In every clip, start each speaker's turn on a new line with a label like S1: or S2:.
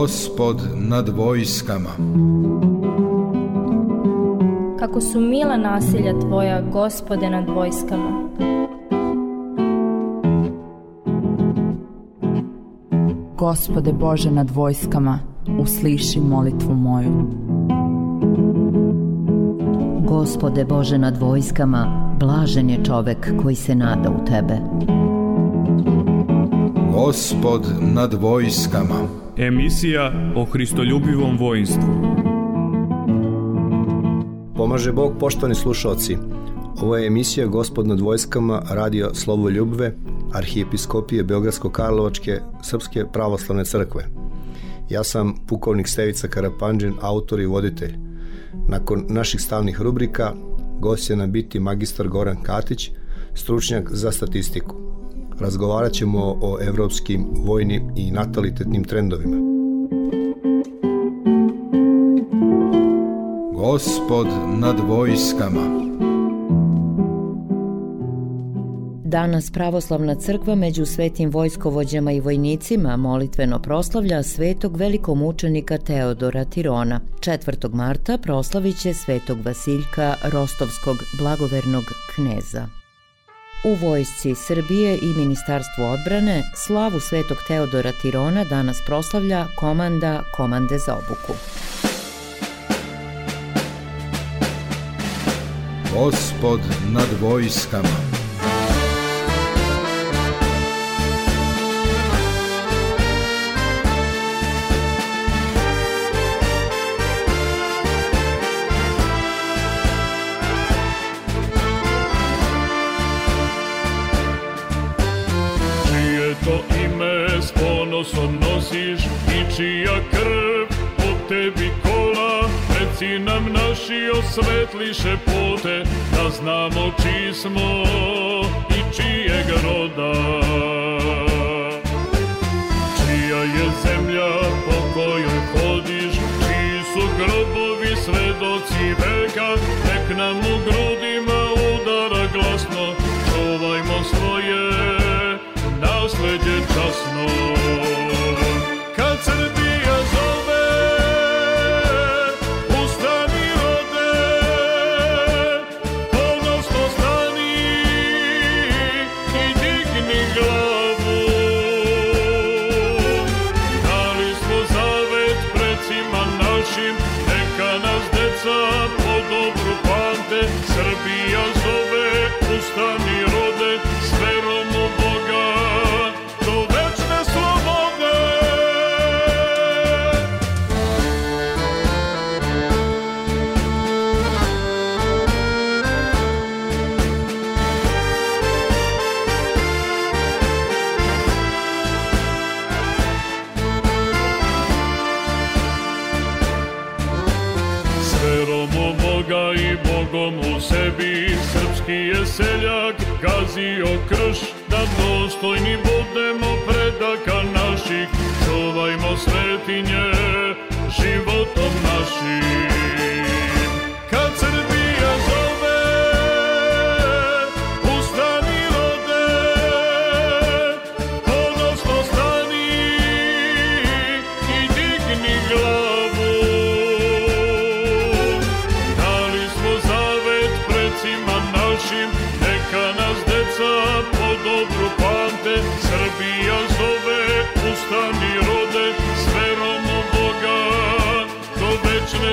S1: Gospod nad vojskama.
S2: Kako su mila nasilja Tvoja, Gospode nad vojskama.
S3: Gospode Bože nad vojskama, usliši molitvu moju.
S4: Gospode Bože nad vojskama, blažen je čovek koji se nada u Tebe.
S1: Gospod nad vojskama.
S5: Emisija o Hristoljubivom vojinstvu.
S6: Pomaže Bog, poštovani slušalci. Ovo je emisija Gospod nad vojskama, radio Slovo Ljubve, arhijepiskopije Beogradsko-Karlovačke Srpske pravoslavne crkve. Ja sam pukovnik Stevica Karapanđin, autor i voditelj. Nakon naših stalnih rubrika, gost će nam biti magistar Goran Katić, stručnjak za statistiku. Razgovarat ćemo o evropskim vojnim i natalitetnim trendovima.
S1: Gospod nad vojskama.
S4: Danas pravoslavna crkva među svetim vojskovođama i vojnicima molitveno proslavlja svetog velikomučenika Teodora Tirona. 4. marta proslavit će svetog Vasiljka Rostovskog blagovernog kneza. U vojsci Srbije i Ministarstvu odbrane slavu svetog Teodora Tirona danas proslavlja komanda Komande za obuku.
S1: Gospod nad vojskama.
S7: Naši osvetliše pute da znamo čiji smo i čijeg roda seljak gazio krš Da dostojni budemo predaka naših. Čuvajmo svetinje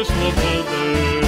S7: Christmas others.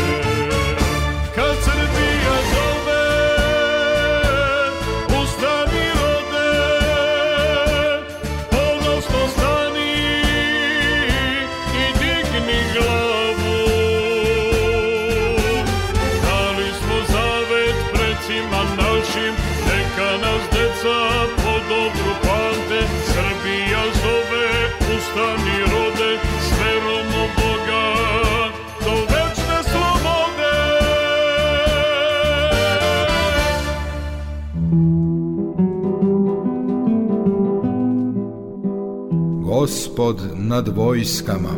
S1: Gospod nad vojskama.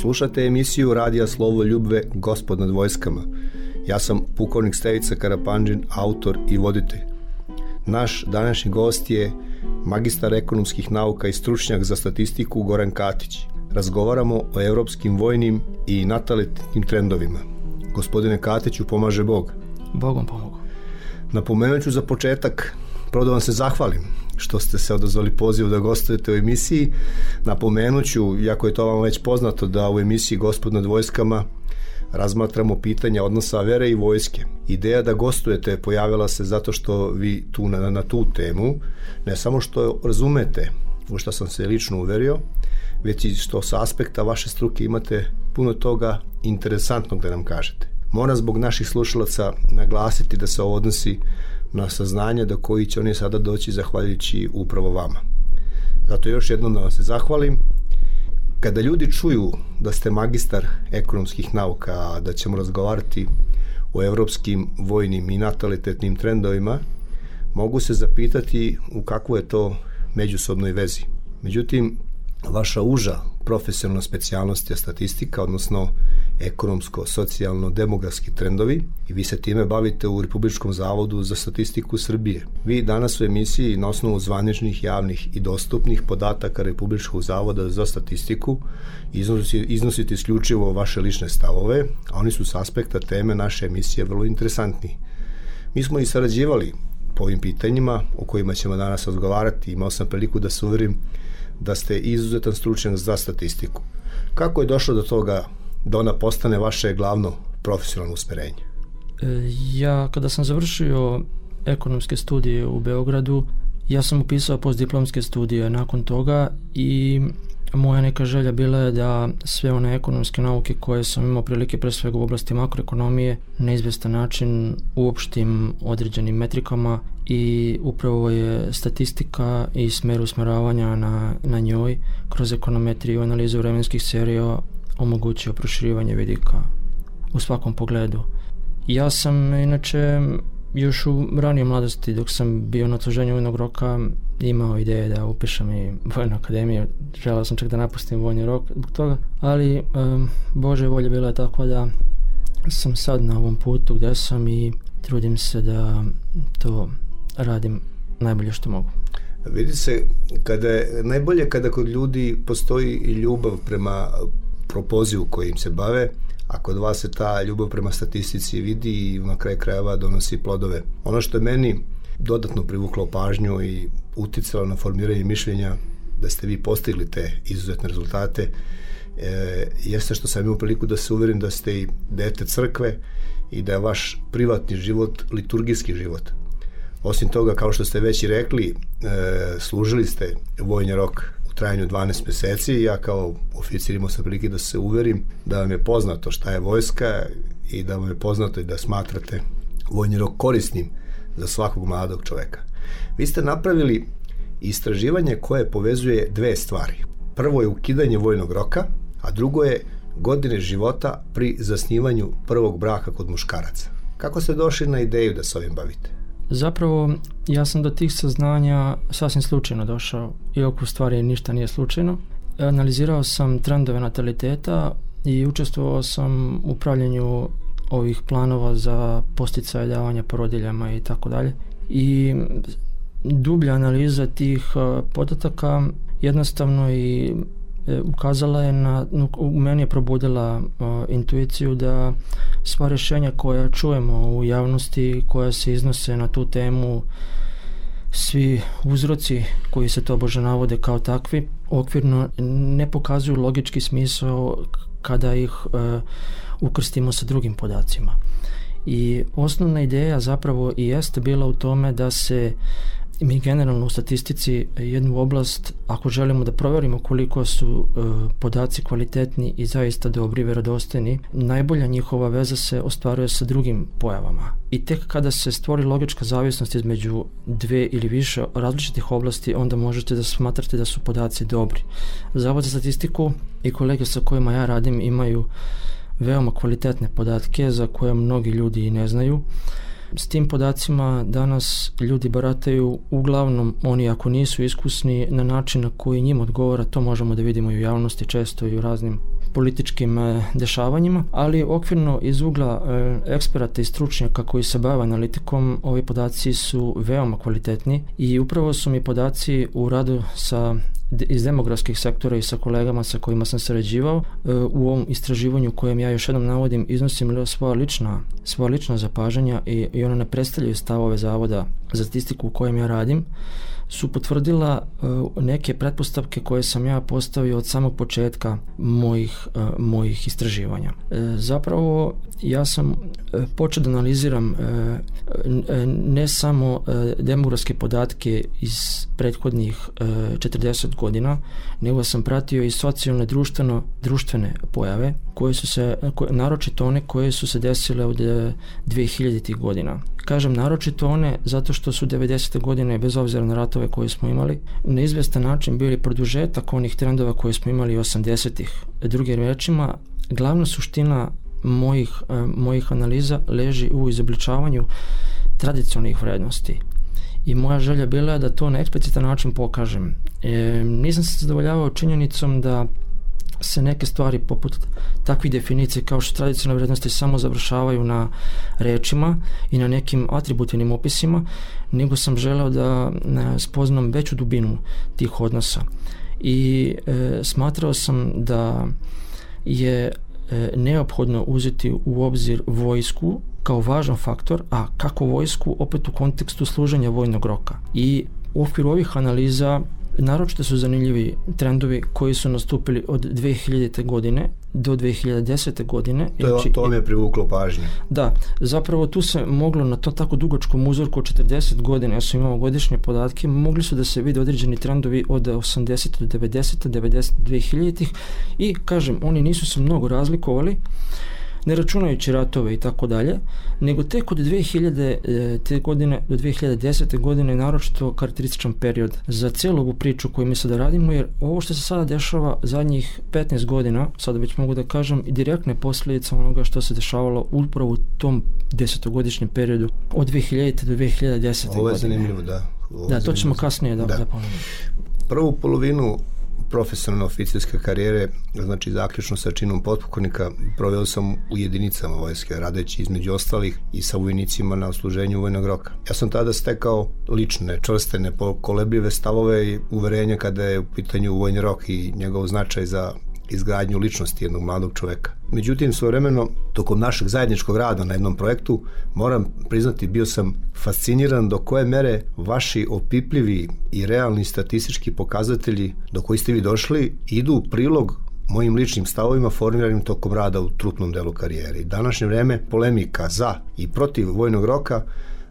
S6: Slušate emisiju Radija Slovo Ljubve Gospod nad vojskama. Ja sam pukovnik Stevica Karapanđin, autor i voditelj. Naš današnji gost je magistar ekonomskih nauka i stručnjak za statistiku Goran Katić. Razgovaramo o evropskim vojnim i natalitetnim trendovima. Gospodine Katiću, pomaže Bog.
S8: Bogom pomogu.
S6: Napomenut ću za početak, prvo da vam se zahvalim što ste se odazvali pozivu da gostujete u emisiji. Napomenut ću, jako je to vam već poznato, da u emisiji Gospod nad vojskama razmatramo pitanja odnosa vere i vojske. Ideja da gostujete pojavila se zato što vi tu na, na tu temu, ne samo što razumete, u što sam se lično uverio, već i što sa aspekta vaše struke imate puno toga interesantnog da nam kažete. Moram zbog naših slušalaca naglasiti da se ovo odnosi na saznanje do koji će oni sada doći zahvaljujući upravo vama. Zato još jednom da vam se zahvalim. Kada ljudi čuju da ste magistar ekonomskih nauka, da ćemo razgovarati o evropskim vojnim i natalitetnim trendovima, mogu se zapitati u kakvoj je to međusobnoj vezi. Međutim, vaša uža profesionalna specijalnost je statistika, odnosno ekonomsko, socijalno, demografski trendovi i vi se time bavite u Republičkom zavodu za statistiku Srbije. Vi danas u emisiji na osnovu zvaničnih, javnih i dostupnih podataka Republičkog zavoda za statistiku iznosite, isključivo vaše lične stavove, a oni su s aspekta teme naše emisije vrlo interesantni. Mi smo i sarađivali po ovim pitanjima o kojima ćemo danas razgovarati. Imao sam priliku da se uverim da ste izuzetan stručnjak za statistiku. Kako je došlo do toga da ona postane vaše glavno profesionalno usmerenje?
S8: E, ja kada sam završio ekonomske studije u Beogradu, ja sam upisao postdiplomske studije nakon toga i moja neka želja bila je da sve one ekonomske nauke koje sam imao prilike pre svega u oblasti makroekonomije na izvestan način uopštim određenim metrikama i upravo je statistika i smer usmeravanja na, na njoj kroz ekonometriju, analizu vremenskih serija omogućio proširivanje vidika u svakom pogledu. Ja sam inače još u ranije mladosti dok sam bio na služenju vojnog roka imao ideje da upišem i vojnu akademiju. Želao sam čak da napustim vojni rok zbog toga, ali um, Bože volja bila je tako da sam sad na ovom putu gde sam i trudim se da to radim najbolje što mogu.
S6: Vidi se, kada je, najbolje kada kod ljudi postoji i ljubav prema propoziju kojim se bave, a kod vas se ta ljubav prema statistici vidi i na kraj krajeva donosi plodove. Ono što je meni dodatno privuklo pažnju i uticalo na formiranje mišljenja da ste vi postigli te izuzetne rezultate e, jeste što sam imao priliku da se uverim da ste i dete crkve i da je vaš privatni život liturgijski život. Osim toga, kao što ste već i rekli, e, služili ste vojni rok trajanju 12 meseci i ja kao oficir imao sam prilike da se uverim da vam je poznato šta je vojska i da vam je poznato i da smatrate vojni rok korisnim za svakog mladog čoveka. Vi ste napravili istraživanje koje povezuje dve stvari. Prvo je ukidanje vojnog roka, a drugo je godine života pri zasnivanju prvog braka kod muškaraca. Kako ste došli na ideju da se ovim bavite?
S8: Zapravo, ja sam do tih saznanja sasvim slučajno došao, iako u stvari ništa nije slučajno. Analizirao sam trendove nataliteta i učestvovao sam u pravljenju ovih planova za posticaje davanja porodiljama i tako dalje. I dublja analiza tih podataka jednostavno i E, ukazala je na, u meni je probudila uh, intuiciju da sva rešenja koja čujemo u javnosti, koja se iznose na tu temu, svi uzroci koji se to bože navode kao takvi, okvirno ne pokazuju logički smisao kada ih uh, ukrstimo sa drugim podacima. I osnovna ideja zapravo i jeste bila u tome da se mi generalno u statistici jednu oblast, ako želimo da proverimo koliko su e, podaci kvalitetni i zaista dobri, verodostojni, najbolja njihova veza se ostvaruje sa drugim pojavama. I tek kada se stvori logička zavisnost između dve ili više različitih oblasti, onda možete da smatrate da su podaci dobri. Zavod za statistiku i kolege sa kojima ja radim imaju veoma kvalitetne podatke za koje mnogi ljudi i ne znaju. S tim podacima danas ljudi barataju uglavnom oni ako nisu iskusni na način na koji njim odgovara, to možemo da vidimo i u javnosti često i u raznim političkim e, dešavanjima, ali okvirno iz ugla e, eksperata i stručnjaka koji se bave analitikom, ovi podaci su veoma kvalitetni i upravo su mi podaci u radu sa iz demografskih sektora i sa kolegama sa kojima sam sarađivao e, u ovom istraživanju kojem ja još jednom navodim iznosim svoja lična, svoja lična zapažanja i, i ona ne predstavljaju stavove zavoda za statistiku u kojem ja radim su potvrdila uh, neke pretpostavke koje sam ja postavio od samog početka mojih, uh, mojih istraživanja. Uh, zapravo ja sam počeo da analiziram ne samo demografske podatke iz prethodnih 40 godina, nego sam pratio i socijalne društveno društvene pojave koje su se naročito one koje su se desile od 2000 godina. Kažem naročito one zato što su 90. godine bez obzira na ratove koje smo imali na izvestan način bili produžetak onih trendova koje smo imali 80-ih. Drugim rečima, glavna suština mojih, mojih analiza leži u izobličavanju tradicionalnih vrednosti i moja želja bila je da to na eksplicitan način pokažem. E, nisam se zadovoljavao činjenicom da se neke stvari poput takvih definicija kao što tradicionalne vrednosti samo završavaju na rečima i na nekim atributivnim opisima, nego sam želeo da spoznam veću dubinu tih odnosa. I e, smatrao sam da je e, neophodno uzeti u obzir vojsku kao važan faktor, a kako vojsku opet u kontekstu služenja vojnog roka. I u okviru ovih analiza Naročito su zanimljivi trendovi koji su nastupili od 2000. godine do 2010. godine.
S6: To, je, znači, to vam je privuklo pažnju.
S8: Da, zapravo tu se moglo na to tako dugačkom uzorku od 40 godina, ja sam imao godišnje podatke, mogli su da se vide određeni trendovi od 80. do 90. 90. 2000. i kažem, oni nisu se mnogo razlikovali, ne računajući ratove i tako dalje, nego tek od 2000 e, te godine do 2010. godine je naročito karakterističan period za celu ovu priču koju mi sada radimo, jer ovo što se sada dešava zadnjih 15 godina, sada već mogu da kažem, i direktne posljedice onoga što se dešavalo upravo u tom desetogodišnjem periodu od 2000. do 2010. godine.
S6: Ovo je zanimljivo, da. Ovo
S8: da, to ćemo kasnije da, da. da
S6: Prvu polovinu profesionalne oficirske karijere, znači zaključno sa činom potpukovnika, proveo sam u jedinicama vojske, radeći između ostalih i sa vojnicima na osluženju vojnog roka. Ja sam tada stekao lične, čvrstene, kolebljive stavove i uverenja kada je u pitanju vojni rok i njegov značaj za izgradnju ličnosti jednog mladog čoveka. Međutim, svojevremeno, tokom našeg zajedničkog rada na jednom projektu, moram priznati, bio sam fasciniran do koje mere vaši opipljivi i realni statistički pokazatelji do koji ste vi došli idu u prilog mojim ličnim stavovima formiranim tokom rada u trupnom delu karijere. Današnje vreme polemika za i protiv vojnog roka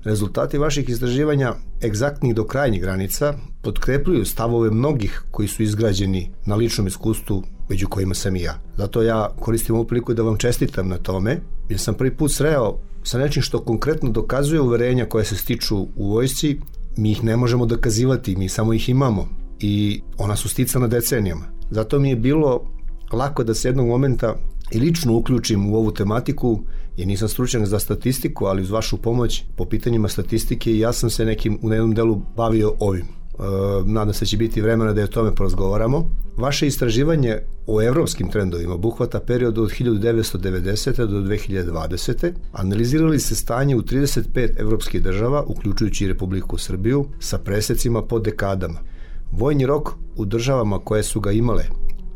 S6: Rezultati vaših istraživanja egzaktnih do krajnjih granica potkrepljuju stavove mnogih koji su izgrađeni na ličnom iskustvu među kojima sam i ja. Zato ja koristim ovu priliku da vam čestitam na tome, jer sam prvi put sreo sa nečim što konkretno dokazuje uverenja koje se stiču u vojsci, mi ih ne možemo dokazivati, mi samo ih imamo i ona su sticana decenijama. Zato mi je bilo lako da se jednog momenta i lično uključim u ovu tematiku, jer nisam stručnjak za statistiku, ali uz vašu pomoć po pitanjima statistike ja sam se nekim u jednom delu bavio ovim. E, nadam se da će biti vremena da je o tome porazgovaramo. Vaše istraživanje o evropskim trendovima obuhvata period od 1990. do 2020. Analizirali se stanje u 35 evropskih država, uključujući i Republiku Srbiju, sa presecima po dekadama. Vojni rok u državama koje su ga imale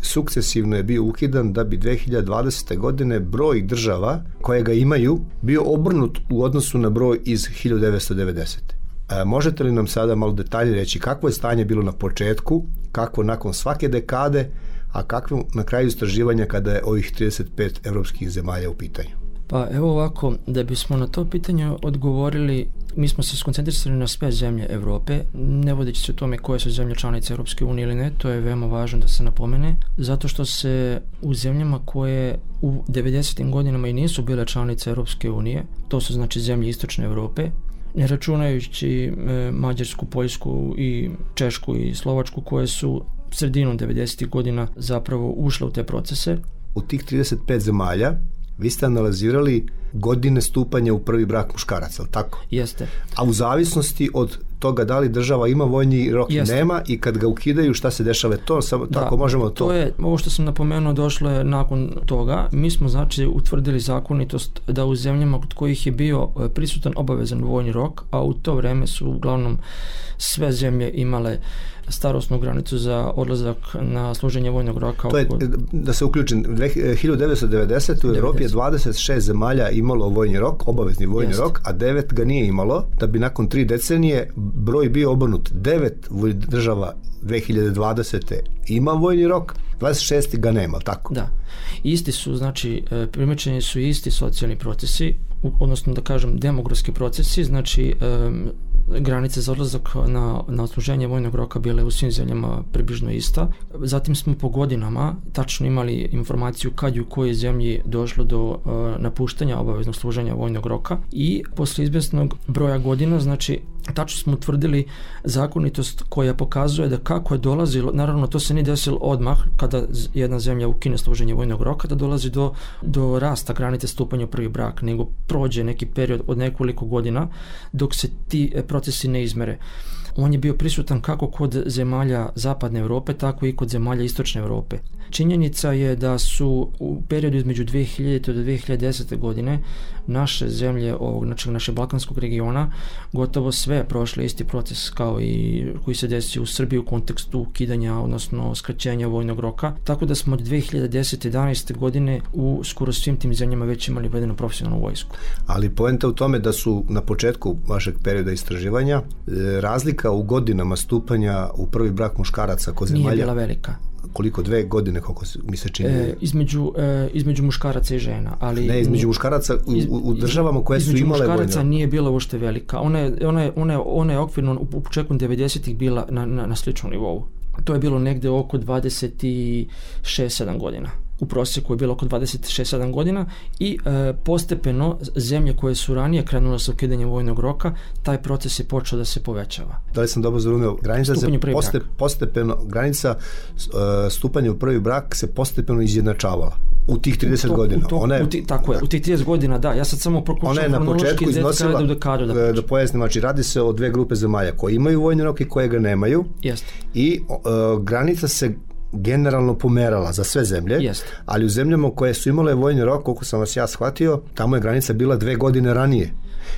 S6: sukcesivno je bio ukidan da bi 2020. godine broj država koje ga imaju bio obrnut u odnosu na broj iz 1990. E, možete li nam sada malo detalje reći kakvo je stanje bilo na početku, kakvo nakon svake dekade, a kakvo na kraju istraživanja kada je ovih 35 evropskih zemalja u pitanju?
S8: Pa evo ovako, da bismo na to pitanje odgovorili, mi smo se skoncentrisali na sve zemlje Evrope, ne vodeći se o tome koje su zemlje članice Europske unije ili ne, to je veoma važno da se napomene, zato što se u zemljama koje u 90. godinama i nisu bile članice Europske unije, to su znači zemlje Istočne Evrope, ne računajući e, Mađarsku, Poljsku i Češku i Slovačku koje su sredinom 90. godina zapravo ušle u te procese.
S6: U tih 35 zemalja vi ste analizirali godine stupanja u prvi brak muškaraca, ali tako?
S8: Jeste.
S6: A u zavisnosti od toga da li država ima vojni rok?
S8: Jeste.
S6: nema. I kad ga ukidaju šta se dešava? To samo tako možemo to,
S8: to je ovo što sam napomenuo došlo je nakon toga. Mi smo znači utvrdili zakonitost da u zemljama kod kojih je bio e, prisutan obavezan vojni rok a u to vreme su uglavnom sve zemlje imale starosnu granicu za odlazak na služenje vojnog roka.
S6: To je, da se uključim, 1990. u Evropi je 26 zemalja imalo vojni rok, obavezni vojni Jest. rok, a 9 ga nije imalo, da bi nakon tri decenije broj bio obrnut. 9 država 2020. ima vojni rok, 26. ga nema, tako?
S8: Da. Isti su, znači, e, primećeni su isti socijalni procesi, odnosno da kažem demografski procesi, znači granice za odlazak na, na odsluženje vojnog roka bile u svim zemljama približno ista. Zatim smo po godinama tačno imali informaciju kad i u kojoj zemlji došlo do uh, napuštanja obaveznog služenja vojnog roka i posle izvesnog broja godina, znači tačno smo utvrdili zakonitost koja pokazuje da kako je dolazilo, naravno to se nije desilo odmah kada jedna zemlja ukine služenje vojnog roka, da dolazi do, do rasta granice stupanja u prvi brak, nego prođe neki period od nekoliko godina dok se ti e, procesi ne izmere. On je bio prisutan kako kod zemalja zapadne Europe, tako i kod zemalja istočne Europe. Činjenica je da su u periodu između 2000. do 2010. godine naše zemlje, ovog, znači naše balkanskog regiona, gotovo sve prošle isti proces kao i koji se desio u Srbiji u kontekstu ukidanja, odnosno skraćenja vojnog roka. Tako da smo od 2010. 11. godine u skoro svim tim zemljama već imali vedenu profesionalnu vojsku.
S6: Ali poenta u tome da su na početku vašeg perioda istraživanja e, razlika u godinama stupanja u prvi brak muškaraca kod zemalja...
S8: Nije bila velika
S6: koliko dve godine koliko mi se čini?
S8: E, između e, između muškaraca i žena ali
S6: ne između muškaraca u, u državama koje su imale
S8: muškaraca vojno. nije bila uopšte velika. Ona je ona je ona je, ona je okvirno u početku 90-ih bila na, na, na sličnom nivou. To je bilo negde oko 26 7 godina u prosjeku je bilo oko 26-7 godina i e, postepeno zemlje koje su ranije krenule sa ukidanjem vojnog roka, taj proces je počeo da se povećava.
S6: Da li sam dobro zarunio? Granica se poste, postepeno, granica e, stupanja u prvi brak se postepeno izjednačavala u tih 30 to, godina.
S8: To,
S6: ona je,
S8: u ti, tako je, u tih 30 godina, da. Ja sad samo
S6: pokušam Ona je na početku iznosila,
S8: da, dekadu, da,
S6: da pojasnim, znači radi se o dve grupe zemalja koje imaju vojni rok i koje ga nemaju.
S8: Jeste.
S6: I uh, granica se generalno pomerala za sve zemlje,
S8: Jest.
S6: ali u zemljama koje su imale vojni rok, koliko sam vas ja shvatio, tamo je granica bila dve godine ranije.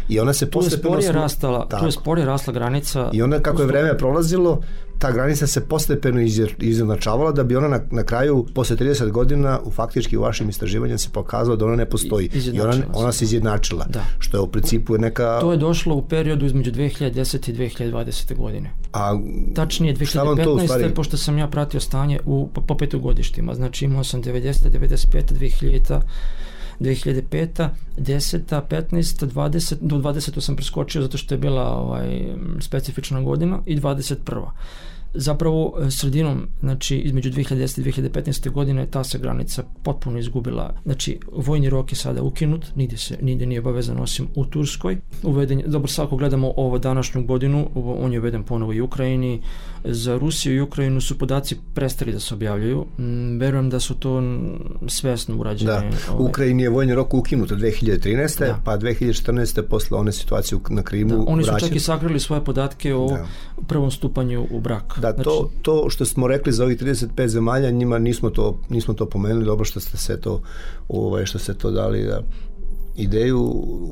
S6: I ona se postepeno... Tu je
S8: sporije rastala, tu je sporije rasla granica...
S6: I onda kako je vreme prolazilo, ta granica se postepeno izjednačavala da bi ona na, na kraju posle 30 godina u faktički u vašim istraživanjima se pokazalo da ona ne postoji i ona, ona se izjednačila
S8: da.
S6: što je u principu neka
S8: to je došlo u periodu između 2010 i 2020. godine
S6: a
S8: tačnije 2015. Stvari... pošto sam ja pratio stanje u po, po petogodištima znači imao sam 90. 95. 2000 2005. 10. 15. 20. do 20. sam preskočio zato što je bila ovaj, specifična godina i 21 zapravo e, sredinom, znači između 2010 i 2015. godine ta se granica potpuno izgubila. Znači vojni rok je sada ukinut, nigde se nigde nije obavezan osim u Turskoj. Uveden dobro sad ako gledamo ovo današnju godinu, on je uveden ponovo i u Ukrajini. Za Rusiju i Ukrajinu su podaci prestali da se objavljaju. Mm, verujem da su to svesno urađene.
S6: Da, u ovaj. Ukrajini je vojni rok ukinut 2013. Da. pa 2014. posle one situacije na Krimu
S8: da, Oni su vraćen. čak i sakrili svoje podatke o da. prvom stupanju u brak.
S6: Da, znači, to, to što smo rekli za ovih 35 zemalja, njima nismo to, nismo to pomenuli, dobro što ste se to, ovaj, što ste to dali da ideju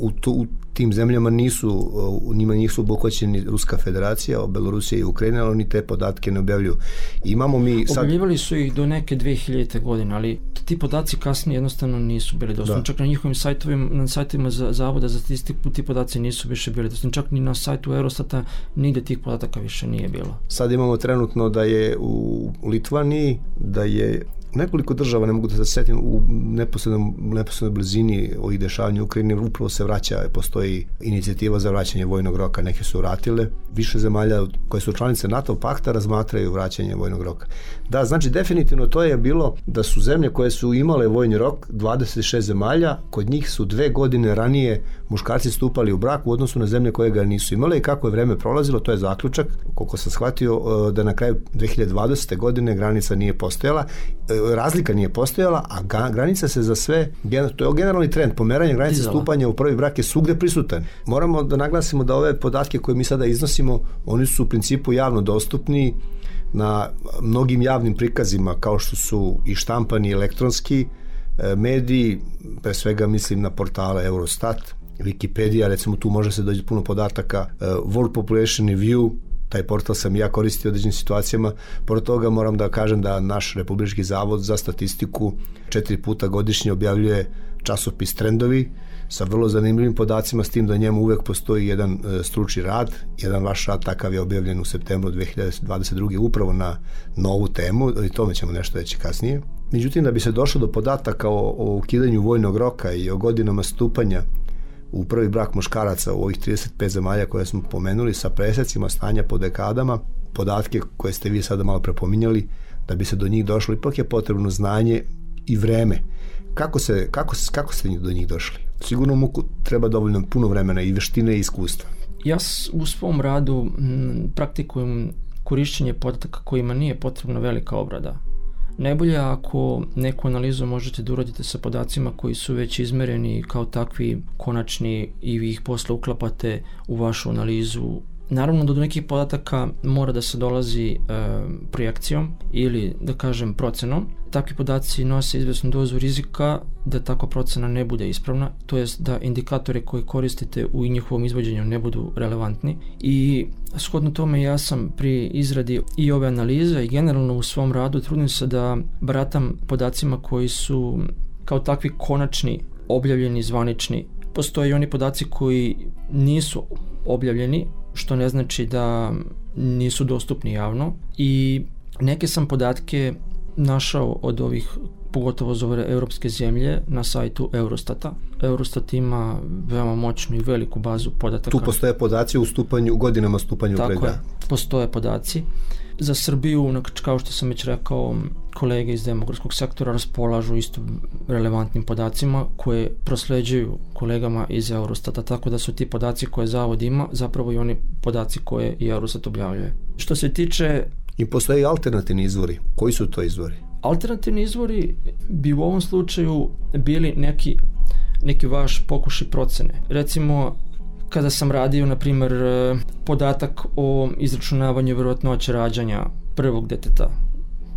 S6: u, tu, u tim zemljama nisu, u njima nisu obuhvaćeni Ruska federacija, Belorusija i Ukrajina, ali oni te podatke ne objavljuju. Imamo mi
S8: sad... Objavljivali su ih do neke 2000. godine, ali ti podaci kasnije jednostavno nisu bili dostupni. Da. Čak na njihovim sajtovima, na sajtovima za, Zavoda za statistiku ti podaci nisu više bili dostupni. Čak ni na sajtu Eurostata nigde tih podataka više nije bilo.
S6: Sad imamo trenutno da je u Litvaniji, da je nekoliko država, ne mogu da se setim, u neposrednom, neposrednoj blizini ovih dešavanja u Ukrajini upravo se vraća, postoji inicijativa za vraćanje vojnog roka, neke su vratile. Više zemalja koje su članice NATO pakta razmatraju vraćanje vojnog roka. Da, znači definitivno to je bilo da su zemlje koje su imale vojni rok, 26 zemalja, kod njih su dve godine ranije muškarci stupali u brak u odnosu na zemlje koje ga nisu imale i kako je vreme prolazilo, to je zaključak, koliko sam shvatio, e, da na kraju 2020. godine granica nije postojala. E, razlika nije postojala, a granica se za sve, to je generalni trend, pomeranje granice stupanja u prvi brak je svugde prisutan. Moramo da naglasimo da ove podatke koje mi sada iznosimo, oni su u principu javno dostupni na mnogim javnim prikazima kao što su i štampani i elektronski e, mediji, pre svega mislim na portale Eurostat, Wikipedia, recimo tu može se doći puno podataka, e, World Population Review, taj portal sam ja koristio u određenim situacijama. Pored toga moram da kažem da naš Republički zavod za statistiku četiri puta godišnje objavljuje časopis Trendovi sa vrlo zanimljivim podacima s tim da njemu uvek postoji jedan e, stručni rad, jedan vaš rad takav je objavljen u septembru 2022. upravo na novu temu i tome ćemo nešto reći kasnije. Međutim, da bi se došlo do podataka o, o ukidanju vojnog roka i o godinama stupanja u prvi brak muškaraca u ovih 35 zemalja koje smo pomenuli sa presecima stanja po dekadama, podatke koje ste vi sada malo prepominjali, da bi se do njih došlo, ipak je potrebno znanje i vreme. Kako, se, kako, kako ste do njih došli? Sigurno mu treba dovoljno puno vremena i veštine i iskustva.
S8: Ja u svom radu m, praktikujem korišćenje podataka kojima nije potrebna velika obrada. Najbolje ako neku analizu možete da uradite sa podacima koji su već izmereni kao takvi konačni i vi ih posle uklapate u vašu analizu Naravno da do nekih podataka mora da se dolazi e, projekcijom ili da kažem procenom. Takvi podaci nose izvesnu dozu rizika da takva procena ne bude ispravna, to jest da indikatori koji koristite u njihovom izvođenju ne budu relevantni i shodno tome ja sam pri izradi i ove analize i generalno u svom radu trudim se da baratam podacima koji su kao takvi konačni, objavljeni, zvanični. Postoje i oni podaci koji nisu objavljeni, što ne znači da nisu dostupni javno i neke sam podatke našao od ovih pogotovo za ove europske zemlje na sajtu Eurostata. Eurostat ima veoma moćnu i veliku bazu podataka.
S6: Tu postoje podaci u stupanju, u godinama stupanju
S8: Tako
S6: prega.
S8: je, postoje podaci. Za Srbiju, kao što sam već rekao, kolege iz demografskog sektora raspolažu isto relevantnim podacima koje prosleđuju kolegama iz Eurostata, tako da su ti podaci koje Zavod ima zapravo i oni podaci koje i Eurostat objavljuje. Što se tiče...
S6: I postoje alternativni izvori. Koji su to izvori?
S8: Alternativni izvori bi u ovom slučaju bili neki, neki vaš pokušaj procene. Recimo, kada sam radio, na primer, podatak o izračunavanju verovatnoće rađanja prvog deteta,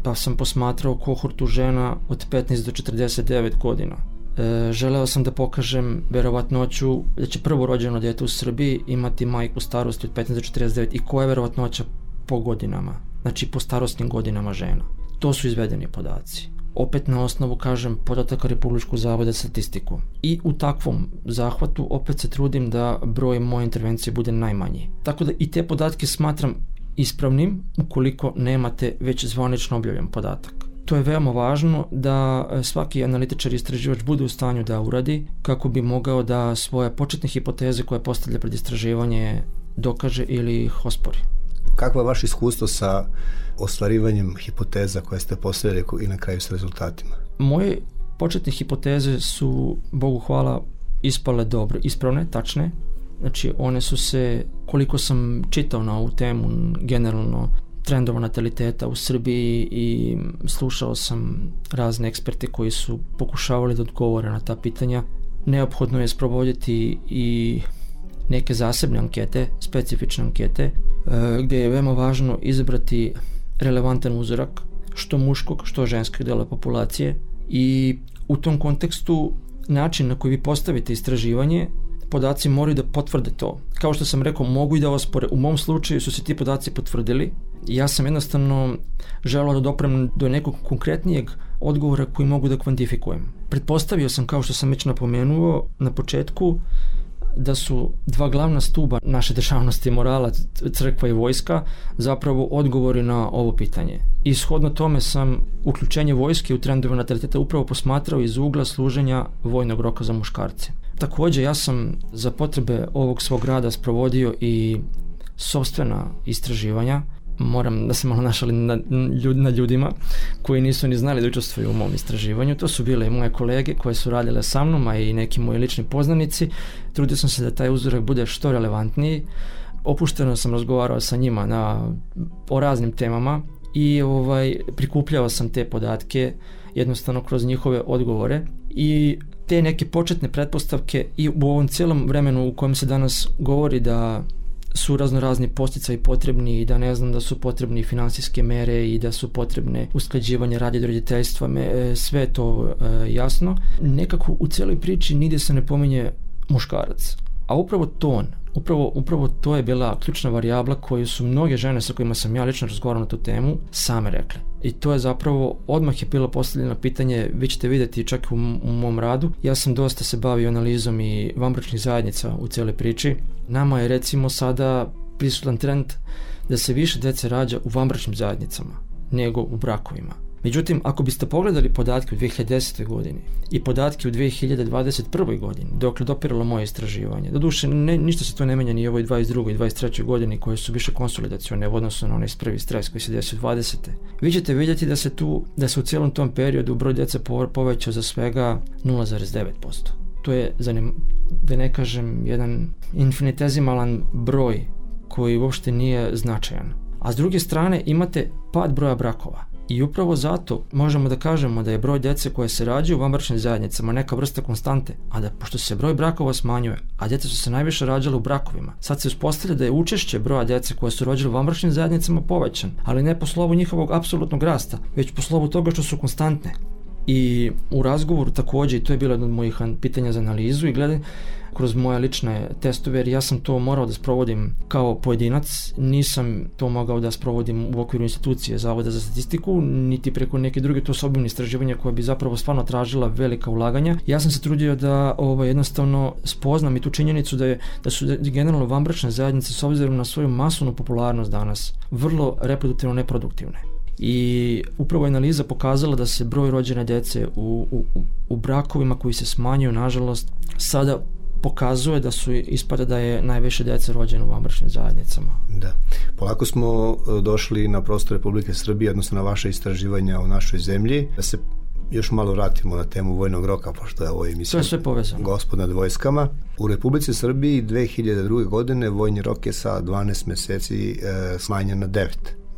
S8: pa sam posmatrao kohortu žena od 15 do 49 godina. E, želeo sam da pokažem verovatnoću da će prvo rođeno dete u Srbiji imati majku starosti od 15 do 49 i koja je verovatnoća po godinama, znači po starostnim godinama žena. To su izvedeni podaci opet na osnovu, kažem, podataka Republičkog zavoda statistiku. I u takvom zahvatu opet se trudim da broj moje intervencije bude najmanji. Tako da i te podatke smatram ispravnim ukoliko nemate već zvanično objavljen podatak. To je veoma važno da svaki analitičar i istraživač bude u stanju da uradi kako bi mogao da svoje početne hipoteze koje postavlja pred istraživanje dokaže ili ih ospori.
S6: Kakvo je vaše iskustvo sa ostvarivanjem hipoteza koje ste postavili i na kraju s rezultatima?
S8: Moje početne hipoteze su, Bogu hvala, ispale dobro, ispravne, tačne. Znači, one su se, koliko sam čitao na ovu temu, generalno, trendova nataliteta u Srbiji i slušao sam razne eksperte koji su pokušavali da odgovore na ta pitanja. Neophodno je sprovoditi i neke zasebne ankete, specifične ankete, gde je veoma važno izabrati relevantan uzorak, što muškog, što ženskog dela populacije i u tom kontekstu način na koji vi postavite istraživanje podaci moraju da potvrde to. Kao što sam rekao, mogu i da ospore. U mom slučaju su se ti podaci potvrdili. Ja sam jednostavno želao da doprem do nekog konkretnijeg odgovora koji mogu da kvantifikujem. Pretpostavio sam, kao što sam već napomenuo na početku, da su dva glavna stuba naše državnosti morala, crkva i vojska, zapravo odgovori na ovo pitanje. I shodno tome sam uključenje vojske u trendove nataliteta upravo posmatrao iz ugla služenja vojnog roka za muškarce. Takođe, ja sam za potrebe ovog svog rada sprovodio i sobstvena istraživanja moram da se malo našali na, ljud, na ljudima koji nisu ni znali da učestvuju u mom istraživanju. To su bile i moje kolege koje su radile sa mnom, a i neki moji lični poznanici. Trudio sam se da taj uzorak bude što relevantniji. Opušteno sam razgovarao sa njima na, o raznim temama i ovaj prikupljao sam te podatke jednostavno kroz njihove odgovore i te neke početne pretpostavke i u ovom cijelom vremenu u kojem se danas govori da su razno razni posticaji potrebni i da ne znam da su potrebni finansijske mere i da su potrebne usklađivanje radi do roditeljstva, me, e, sve to e, jasno. Nekako u cijeloj priči nigde se ne pominje muškarac. A upravo ton, upravo, upravo to je bila ključna varijabla koju su mnoge žene sa kojima sam ja lično razgovarao na tu temu same rekle. I to je zapravo, odmah je bilo postavljeno pitanje, vi ćete videti čak u, u mom radu, ja sam dosta se bavio analizom i vambračnih zajednica u cijeloj priči. Nama je recimo sada prisutan trend da se više dece rađa u vambračnim zajednicama nego u brakovima. Međutim, ako biste pogledali podatke u 2010. godini i podatke u 2021. godini, dok je dopiralo moje istraživanje, do duše ne, ništa se to ne menja ni u ovoj 22. i 23. godini koje su više konsolidacione u odnosu na onaj prvi stres koji se desio 20. Vi ćete vidjeti da se tu, da se u cijelom tom periodu broj djece povećao za svega 0,9%. To je, zanim, da ne kažem, jedan infinitezimalan broj koji uopšte nije značajan. A s druge strane imate pad broja brakova I upravo zato možemo da kažemo da je broj dece koje se rađaju u vanbračnim zajednicama neka vrsta konstante, a da pošto se broj brakova smanjuje, a djeca su se najviše rađale u brakovima, sad se uspostavlja da je učešće broja dece koje su rođene u vanbračnim zajednicama povećan, ali ne po slovu njihovog apsolutnog rasta, već po slovu toga što su konstantne. I u razgovoru takođe, i to je bilo jedno od mojih pitanja za analizu i gledaj, kroz moje lične testove, jer ja sam to morao da sprovodim kao pojedinac, nisam to mogao da sprovodim u okviru institucije Zavoda za statistiku, niti preko neke druge. To osobine istraživanja koja bi zapravo stvarno tražila velika ulaganja. Ja sam se trudio da ovaj, jednostavno spoznam i tu činjenicu da, je, da su generalno vanbračne zajednice s obzirom na svoju masovnu popularnost danas vrlo reproduktivno neproduktivne. I upravo je analiza pokazala da se broj rođene dece u, u, u brakovima koji se smanjuju, nažalost, sada pokazuje da su ispada da je najviše dece rođeno u vanbračnim zajednicama.
S6: Da. Polako smo e, došli na prostor Republike Srbije, odnosno na vaše istraživanja u našoj zemlji, da se još malo vratimo na temu vojnog roka, pošto je ovo emisija
S8: to je sve povezano.
S6: Gospod nad vojskama. U Republici Srbiji 2002. godine vojni rok je sa 12 meseci e, smanjen na 9.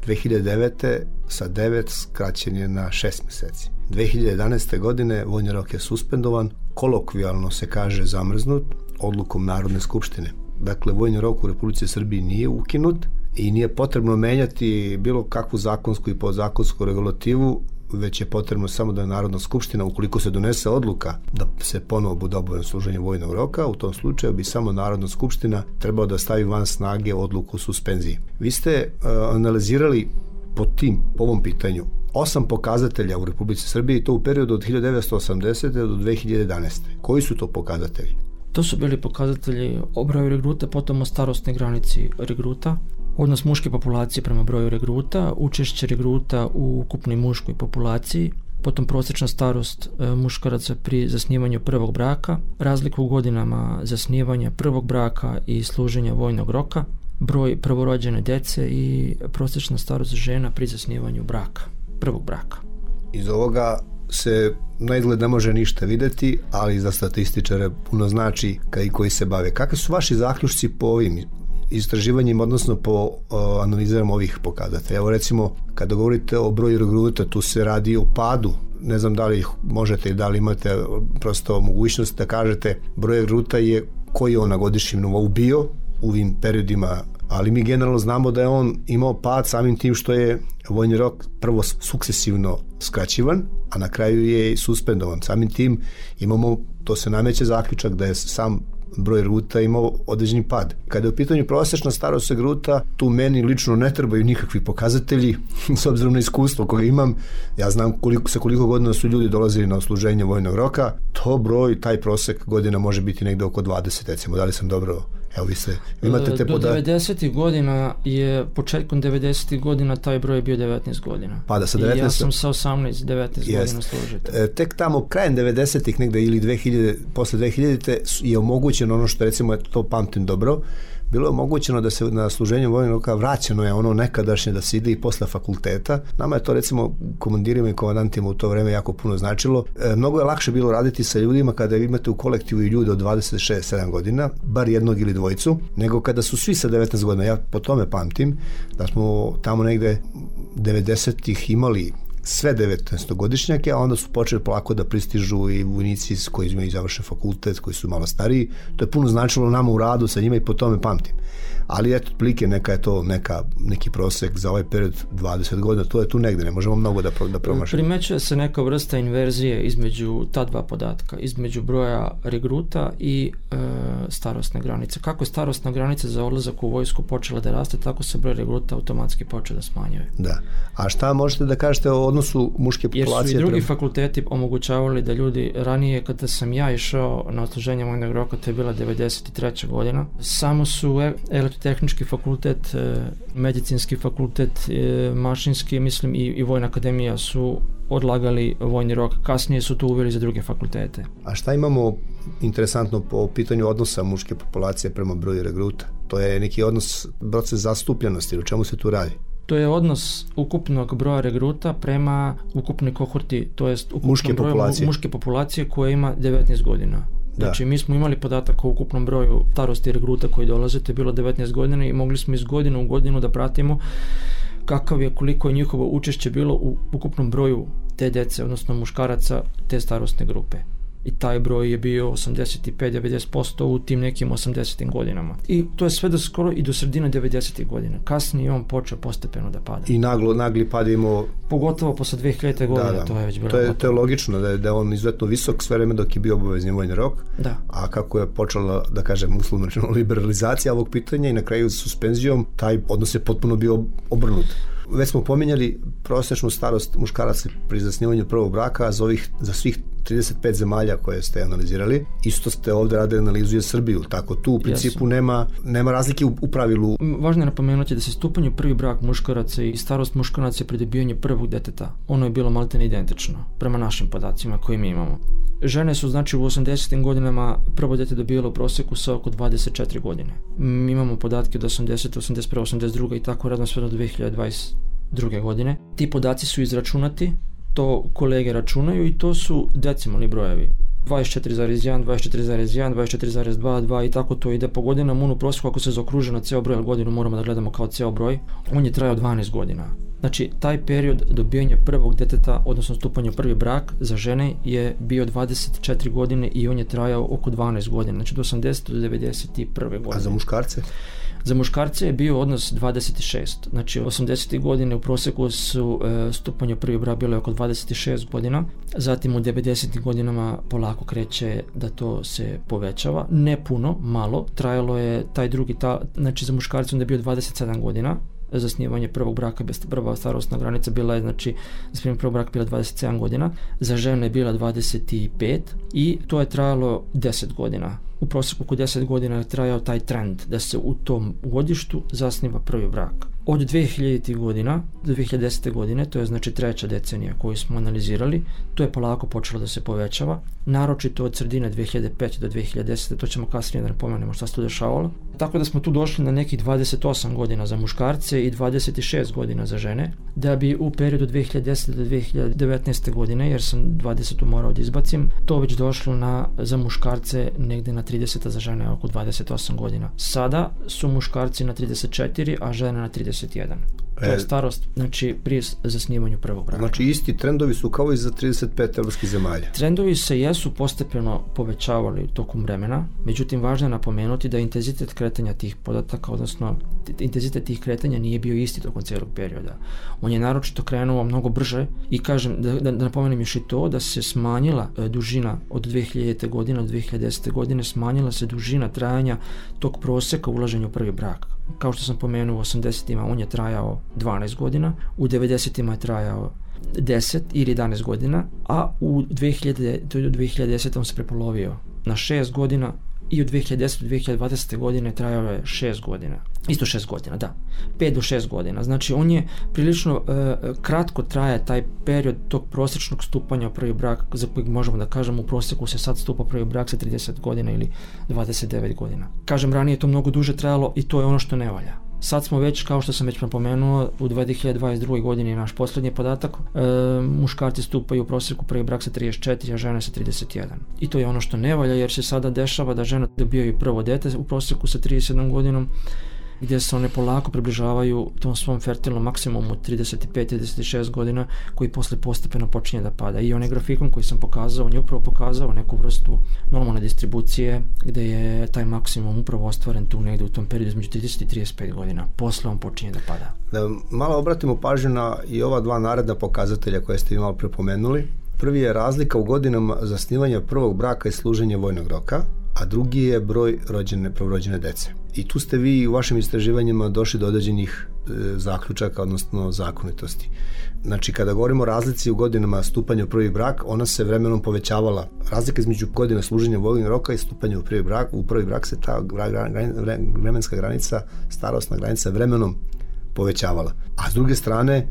S6: 2009. sa 9 skraćen je na 6 meseci. 2011. godine vojni rok je suspendovan, kolokvijalno se kaže zamrznut odlukom Narodne skupštine. Dakle, vojni rok u Republici Srbiji nije ukinut i nije potrebno menjati bilo kakvu zakonsku i podzakonsku regulativu, već je potrebno samo da Narodna skupština, ukoliko se donese odluka da se ponovo bude obavezno služenje vojnog roka, u tom slučaju bi samo Narodna skupština trebao da stavi van snage odluku o suspenziji. Vi ste uh, analizirali po tim, po ovom pitanju, osam pokazatelja u Republici Srbiji, to u periodu od 1980. do 2011. Koji su to pokazatelji?
S8: To su bili pokazatelji o broju regruta, potom o starostnoj granici regruta, odnos muške populacije prema broju regruta, učešće regruta u ukupnoj muškoj populaciji, potom prosječna starost e, muškaraca pri zasnivanju prvog braka, razliku u godinama zasnivanja prvog braka i služenja vojnog roka, broj prvorođene dece i prosječna starost žena pri zasnivanju braka, prvog braka.
S6: Iz ovoga se na izgled ne može ništa videti, ali za statističare puno znači i koji se bave. Kakve su vaši zaključci po ovim istraživanjima, odnosno po o, ovih pokazatelja? Evo recimo, kada govorite o broju regruta, tu se radi o padu ne znam da li ih možete i da li imate prosto mogućnost da kažete broj regruta je koji on na godišnjem nivou bio u ovim periodima ali mi generalno znamo da je on imao pad samim tim što je vojni rok prvo sukcesivno skraćivan, a na kraju je suspendovan. Samim tim imamo, to se nameće zaključak da je sam broj ruta imao određeni pad. Kada je u pitanju prosečna starost ruta, tu meni lično ne trebaju nikakvi pokazatelji, s obzirom na iskustvo koje imam, ja znam koliko, sa koliko godina su ljudi dolazili na osluženje vojnog roka, to broj, taj prosek godina može biti negde oko 20, recimo, da li sam dobro Evo vi se, imate te
S8: podatke. Do 90. godina je, početkom 90. godina taj broj je bio 19 godina.
S6: Pa da, sa 19.
S8: I ja sam sa 18, 19 jest. godina služite.
S6: E, tek tamo krajem 90. negde ili 2000, posle 2000. je omogućeno ono što recimo, to pamtim dobro, bilo je omogućeno da se na služenju vojnog roka vraćeno je ono nekadašnje da se ide i posle fakulteta. Nama je to recimo komandirima i komandantima u to vreme jako puno značilo. E, mnogo je lakše bilo raditi sa ljudima kada imate u kolektivu i ljude od 26-7 godina, bar jednog ili dvojicu, nego kada su svi sa 19 godina. Ja po tome pamtim da smo tamo negde 90-ih imali sve 19-godišnjake, a onda su počeli polako da pristižu i vojnici koji imaju završen fakultet, koji su malo stariji. To je puno značilo nama u radu sa njima i po tome pamtim ali eto, plike neka je to neka, neki prosek za ovaj period 20 godina, to je tu negde, ne možemo mnogo da, pro, da promašamo.
S8: Primećuje se neka vrsta inverzije između ta dva podatka, između broja regruta i e, starostne granice. Kako je starostna granica za odlazak u vojsku počela da raste, tako se broj regruta automatski počeo da smanjuje.
S6: Da. A šta možete da kažete o odnosu muške populacije?
S8: Jer su i drugi prema... fakulteti omogućavali da ljudi ranije, kada sam ja išao na osluženje vojnog roka, to je bila 93. godina, samo su e, tehnički fakultet, e, medicinski fakultet, e, mašinski, mislim i, i Vojna akademija su odlagali vojni rok. Kasnije su to uveli za druge fakultete.
S6: A šta imamo interesantno po pitanju odnosa muške populacije prema broju regruta? To je neki odnos, proces zastupljenosti, u čemu se tu radi?
S8: To je odnos ukupnog broja regruta prema ukupnoj kohorti, to jest ukupnom
S6: muške
S8: broju
S6: populacije.
S8: muške populacije koja ima 19 godina. Da. Znači, mi smo imali podatak o ukupnom broju starosti regruta koji dolaze, to je bilo 19 godina i mogli smo iz godine u godinu da pratimo kakav je, koliko je njihovo učešće bilo u ukupnom broju te dece, odnosno muškaraca te starostne grupe i taj broj je bio 85-90% u tim nekim 80. godinama. I to je sve do skoro i do sredine 90. godina. Kasnije on počeo postepeno da pada.
S6: I naglo, nagli pad imao...
S8: Pogotovo posle 2000. godine, da, da. to je već bilo
S6: to je, to je logično da je, da je on izuzetno visok sve vreme dok je bio obavezni vojni rok.
S8: Da.
S6: A kako je počela, da kažem, uslovno liberalizacija ovog pitanja i na kraju suspenzijom, taj odnos je potpuno bio obrnut. Već smo pominjali prosečnu starost muškaraca pri zasnivanju prvog braka, a za, ovih, za svih 35 zemalja koje ste analizirali. Isto ste ovde radili analizu za Srbiju, tako tu u principu nema, nema razlike u, u pravilu.
S8: Važno je napomenuti da se stupanje prvi brak muškaraca i starost muškaraca pri dobijanju prvog deteta, ono je bilo maltene identično, prema našim podacima koje mi imamo. Žene su znači u 80. godinama prvo dete dobijalo u proseku sa oko 24 godine. Mi imamo podatke do 80, 81, 82 i tako radno sve do 2022. godine. Ti podaci su izračunati to kolege računaju i to su decimalni brojevi. 24,1, 24,1, 24,2, 2 i tako to ide po godinama. u prosjeku ako se zaokruže na ceo broj, ali godinu moramo da gledamo kao ceo broj, on je trajao 12 godina. Znači, taj period dobijanja prvog deteta, odnosno stupanja prvi brak za žene je bio 24 godine i on je trajao oko 12 godina, znači do 80 do 91. godine.
S6: A za muškarce?
S8: Za muškarce je bio odnos 26. Znači 80. godine u proseku su e, stupanje prvi brak bilo oko 26 godina. Zatim u 90. godinama polako kreće da to se povećava. Ne puno, malo. Trajalo je taj drugi, ta, znači za muškarce onda je bio 27 godina zasnivanje prvog braka, prva starostna granica bila je, znači, zasnivanje prvog braka bila 27 godina, za žene je bila 25 i to je trajalo 10 godina. U prosjeku oko 10 godina je trajao taj trend da se u tom godištu zasniva prvi brak. Od 2000. godina do 2010. godine, to je znači treća decenija koju smo analizirali, to je polako počelo da se povećava, naročito od sredine 2005. do 2010. to ćemo kasnije da napomenemo šta se tu dešavalo. Tako da smo tu došli na nekih 28 godina za muškarce i 26 godina za žene, da bi u periodu 2010. do 2019. godine, jer sam 20. morao da izbacim, to već došlo na, za muškarce negde na 30, a za žene oko 28 godina. Sada su muškarci na 34, a žene na 30 31. To je e, starost, znači prije zasnivanju prvog braka.
S6: Znači isti trendovi su kao i za 35 evropskih zemalja.
S8: Trendovi se jesu postepeno povećavali tokom vremena, međutim važno je napomenuti da intenzitet kretanja tih podataka, odnosno intenzitet tih kretanja nije bio isti tokom celog perioda. On je naročito krenuo mnogo brže i kažem da, da, da napomenem još i to da se smanjila e, dužina od 2000. godine do 2010. godine, smanjila se dužina trajanja tog proseka ulaženja u prvi brak kao što sam pomenuo u 80-ima on je trajao 12 godina, u 90-ima je trajao 10 ili 11 godina, a u 2000, to je 2010 on se prepolovio na 6 godina i od 2010. do 2020. godine trajao je 6 godina. Isto 6 godina, da. 5 do 6 godina. Znači on je prilično e, kratko traje taj period tog prosječnog stupanja u prvi brak za kojeg možemo da kažemo u prosjeku se sad stupa prvi brak sa 30 godina ili 29 godina. Kažem ranije je to mnogo duže trajalo i to je ono što ne valja. Sad smo već, kao što sam već napomenuo, u 2022. godini je naš posljednji podatak, e, muškarci stupaju u prosjeku prvi brak sa 34, a žene sa 31. I to je ono što ne valja jer se sada dešava da žena dobijaju prvo dete u prosjeku sa 37 godinom, gdje se one polako približavaju tom svom fertilnom maksimumu 35-36 godina koji posle postepeno počinje da pada. I onaj grafikon koji sam pokazao, on je upravo pokazao neku vrstu normalne distribucije gdje je taj maksimum upravo ostvaren tu negdje u tom periodu između 30 i 35 godina. Posle on počinje da pada.
S6: Da malo obratimo pažnju na i ova dva naredna pokazatelja koje ste vi malo prepomenuli. Prvi je razlika u godinama zasnivanja prvog braka i služenja vojnog roka, a drugi je broj rođene, prvorođene dece. I tu ste vi u vašim istraživanjima došli do određenih e, zaključaka, odnosno zakonitosti. Znači, kada govorimo o razlici u godinama stupanja u prvi brak, ona se vremenom povećavala. Razlika između godina služenja vojnog roka i stupanja u prvi brak, u prvi brak se ta vremenska granica, starostna granica vremenom povećavala. A s druge strane,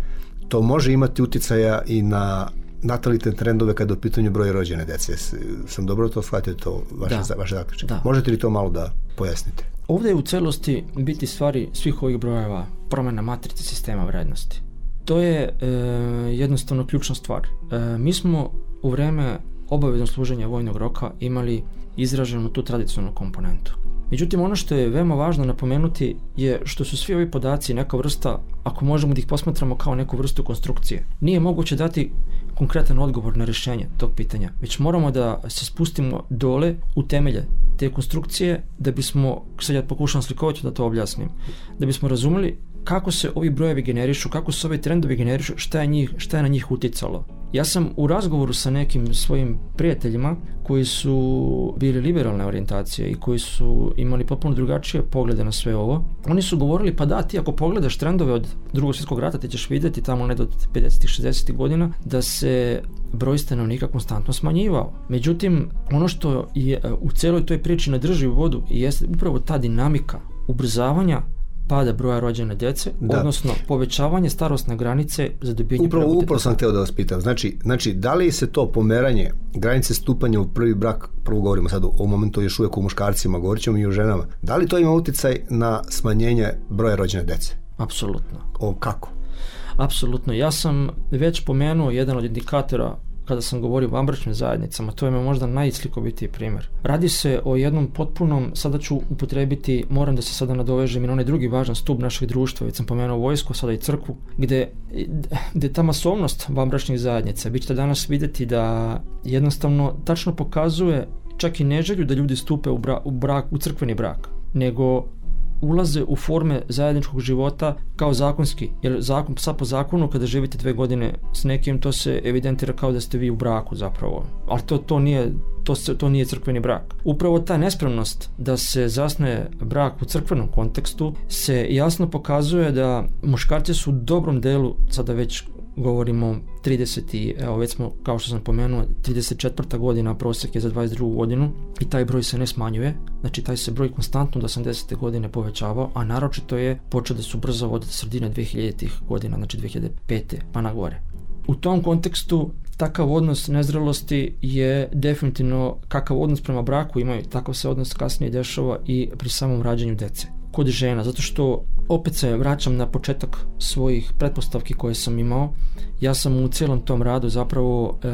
S6: to može imati uticaja i na natalitetne trendove kada je u pitanju broj rođene dece. Sam dobro to shvatio to vaše, da. vaše zaključak. Da. Možete li to malo da pojasnite?
S8: Ovdje je u celosti biti stvari svih ovih brojeva promjena matrice sistema vrednosti. To je e, jednostavno ključna stvar. E, mi smo u vreme obaveznog služenja vojnog roka imali izraženu tu tradicionalnu komponentu. Međutim, ono što je veoma važno napomenuti je što su svi ovi podaci neka vrsta, ako možemo da ih posmatramo kao neku vrstu konstrukcije. Nije moguće dati konkretan odgovor na rješenje tog pitanja, već moramo da se spustimo dole u temelje te konstrukcije da bismo, sad ja pokušam slikovati da to objasnim, da bismo razumeli kako se ovi brojevi generišu, kako se ovi trendovi generišu, šta je, njih, šta je na njih uticalo. Ja sam u razgovoru sa nekim svojim prijateljima koji su bili liberalne orijentacije i koji su imali potpuno drugačije poglede na sve ovo. Oni su govorili pa da ti ako pogledaš trendove od drugog svjetskog rata ti ćeš vidjeti tamo ne do 50 60 godina da se broj stanovnika konstantno smanjivao. Međutim, ono što je u celoj toj priči ne drži u vodu jeste upravo ta dinamika ubrzavanja pada broja rođene djece, da. odnosno povećavanje starosne granice za dobijanje
S6: Upravo, upravo sam htio da vas pitam. Znači, znači, da li se to pomeranje granice stupanja u prvi brak, prvo govorimo sad o momentu još uvijek u muškarcima, govorit ćemo i o ženama, da li to ima utjecaj na smanjenje broja rođene djece?
S8: Apsolutno.
S6: O kako?
S8: Apsolutno. Ja sam već pomenuo jedan od indikatora kada sam govorio o vanbračnim zajednicama, to je me možda najslikovitiji primjer. Radi se o jednom potpunom, sada ću upotrebiti, moram da se sada nadovežem i na onaj drugi važan stup našeg društva, već sam pomenuo vojsku, sada i crkvu, gdje, gdje ta masovnost vanbračnih zajednica, vi ćete danas vidjeti da jednostavno tačno pokazuje čak i neželju da ljudi stupe u, bra, u, brak, u crkveni brak, nego ulaze u forme zajedničkog života kao zakonski. Jer zakon, sad po zakonu kada živite dve godine s nekim, to se evidentira kao da ste vi u braku zapravo. Ali to, to, nije, to, se, to nije crkveni brak. Upravo ta nespremnost da se zasnuje brak u crkvenom kontekstu se jasno pokazuje da muškarci su u dobrom delu, sada već govorimo 30. evo već smo kao što sam pomenuo 34. godina prosjek je za 22. godinu i taj broj se ne smanjuje znači taj se broj konstantno do 80. godine povećavao a naročito je počeo da su brzo od sredine 2000. godina znači 2005. pa na gore u tom kontekstu takav odnos nezrelosti je definitivno kakav odnos prema braku imaju, takav se odnos kasnije dešava i pri samom rađanju dece kod žena, zato što opet se vraćam na početak svojih pretpostavki koje sam imao. Ja sam u cijelom tom radu zapravo e,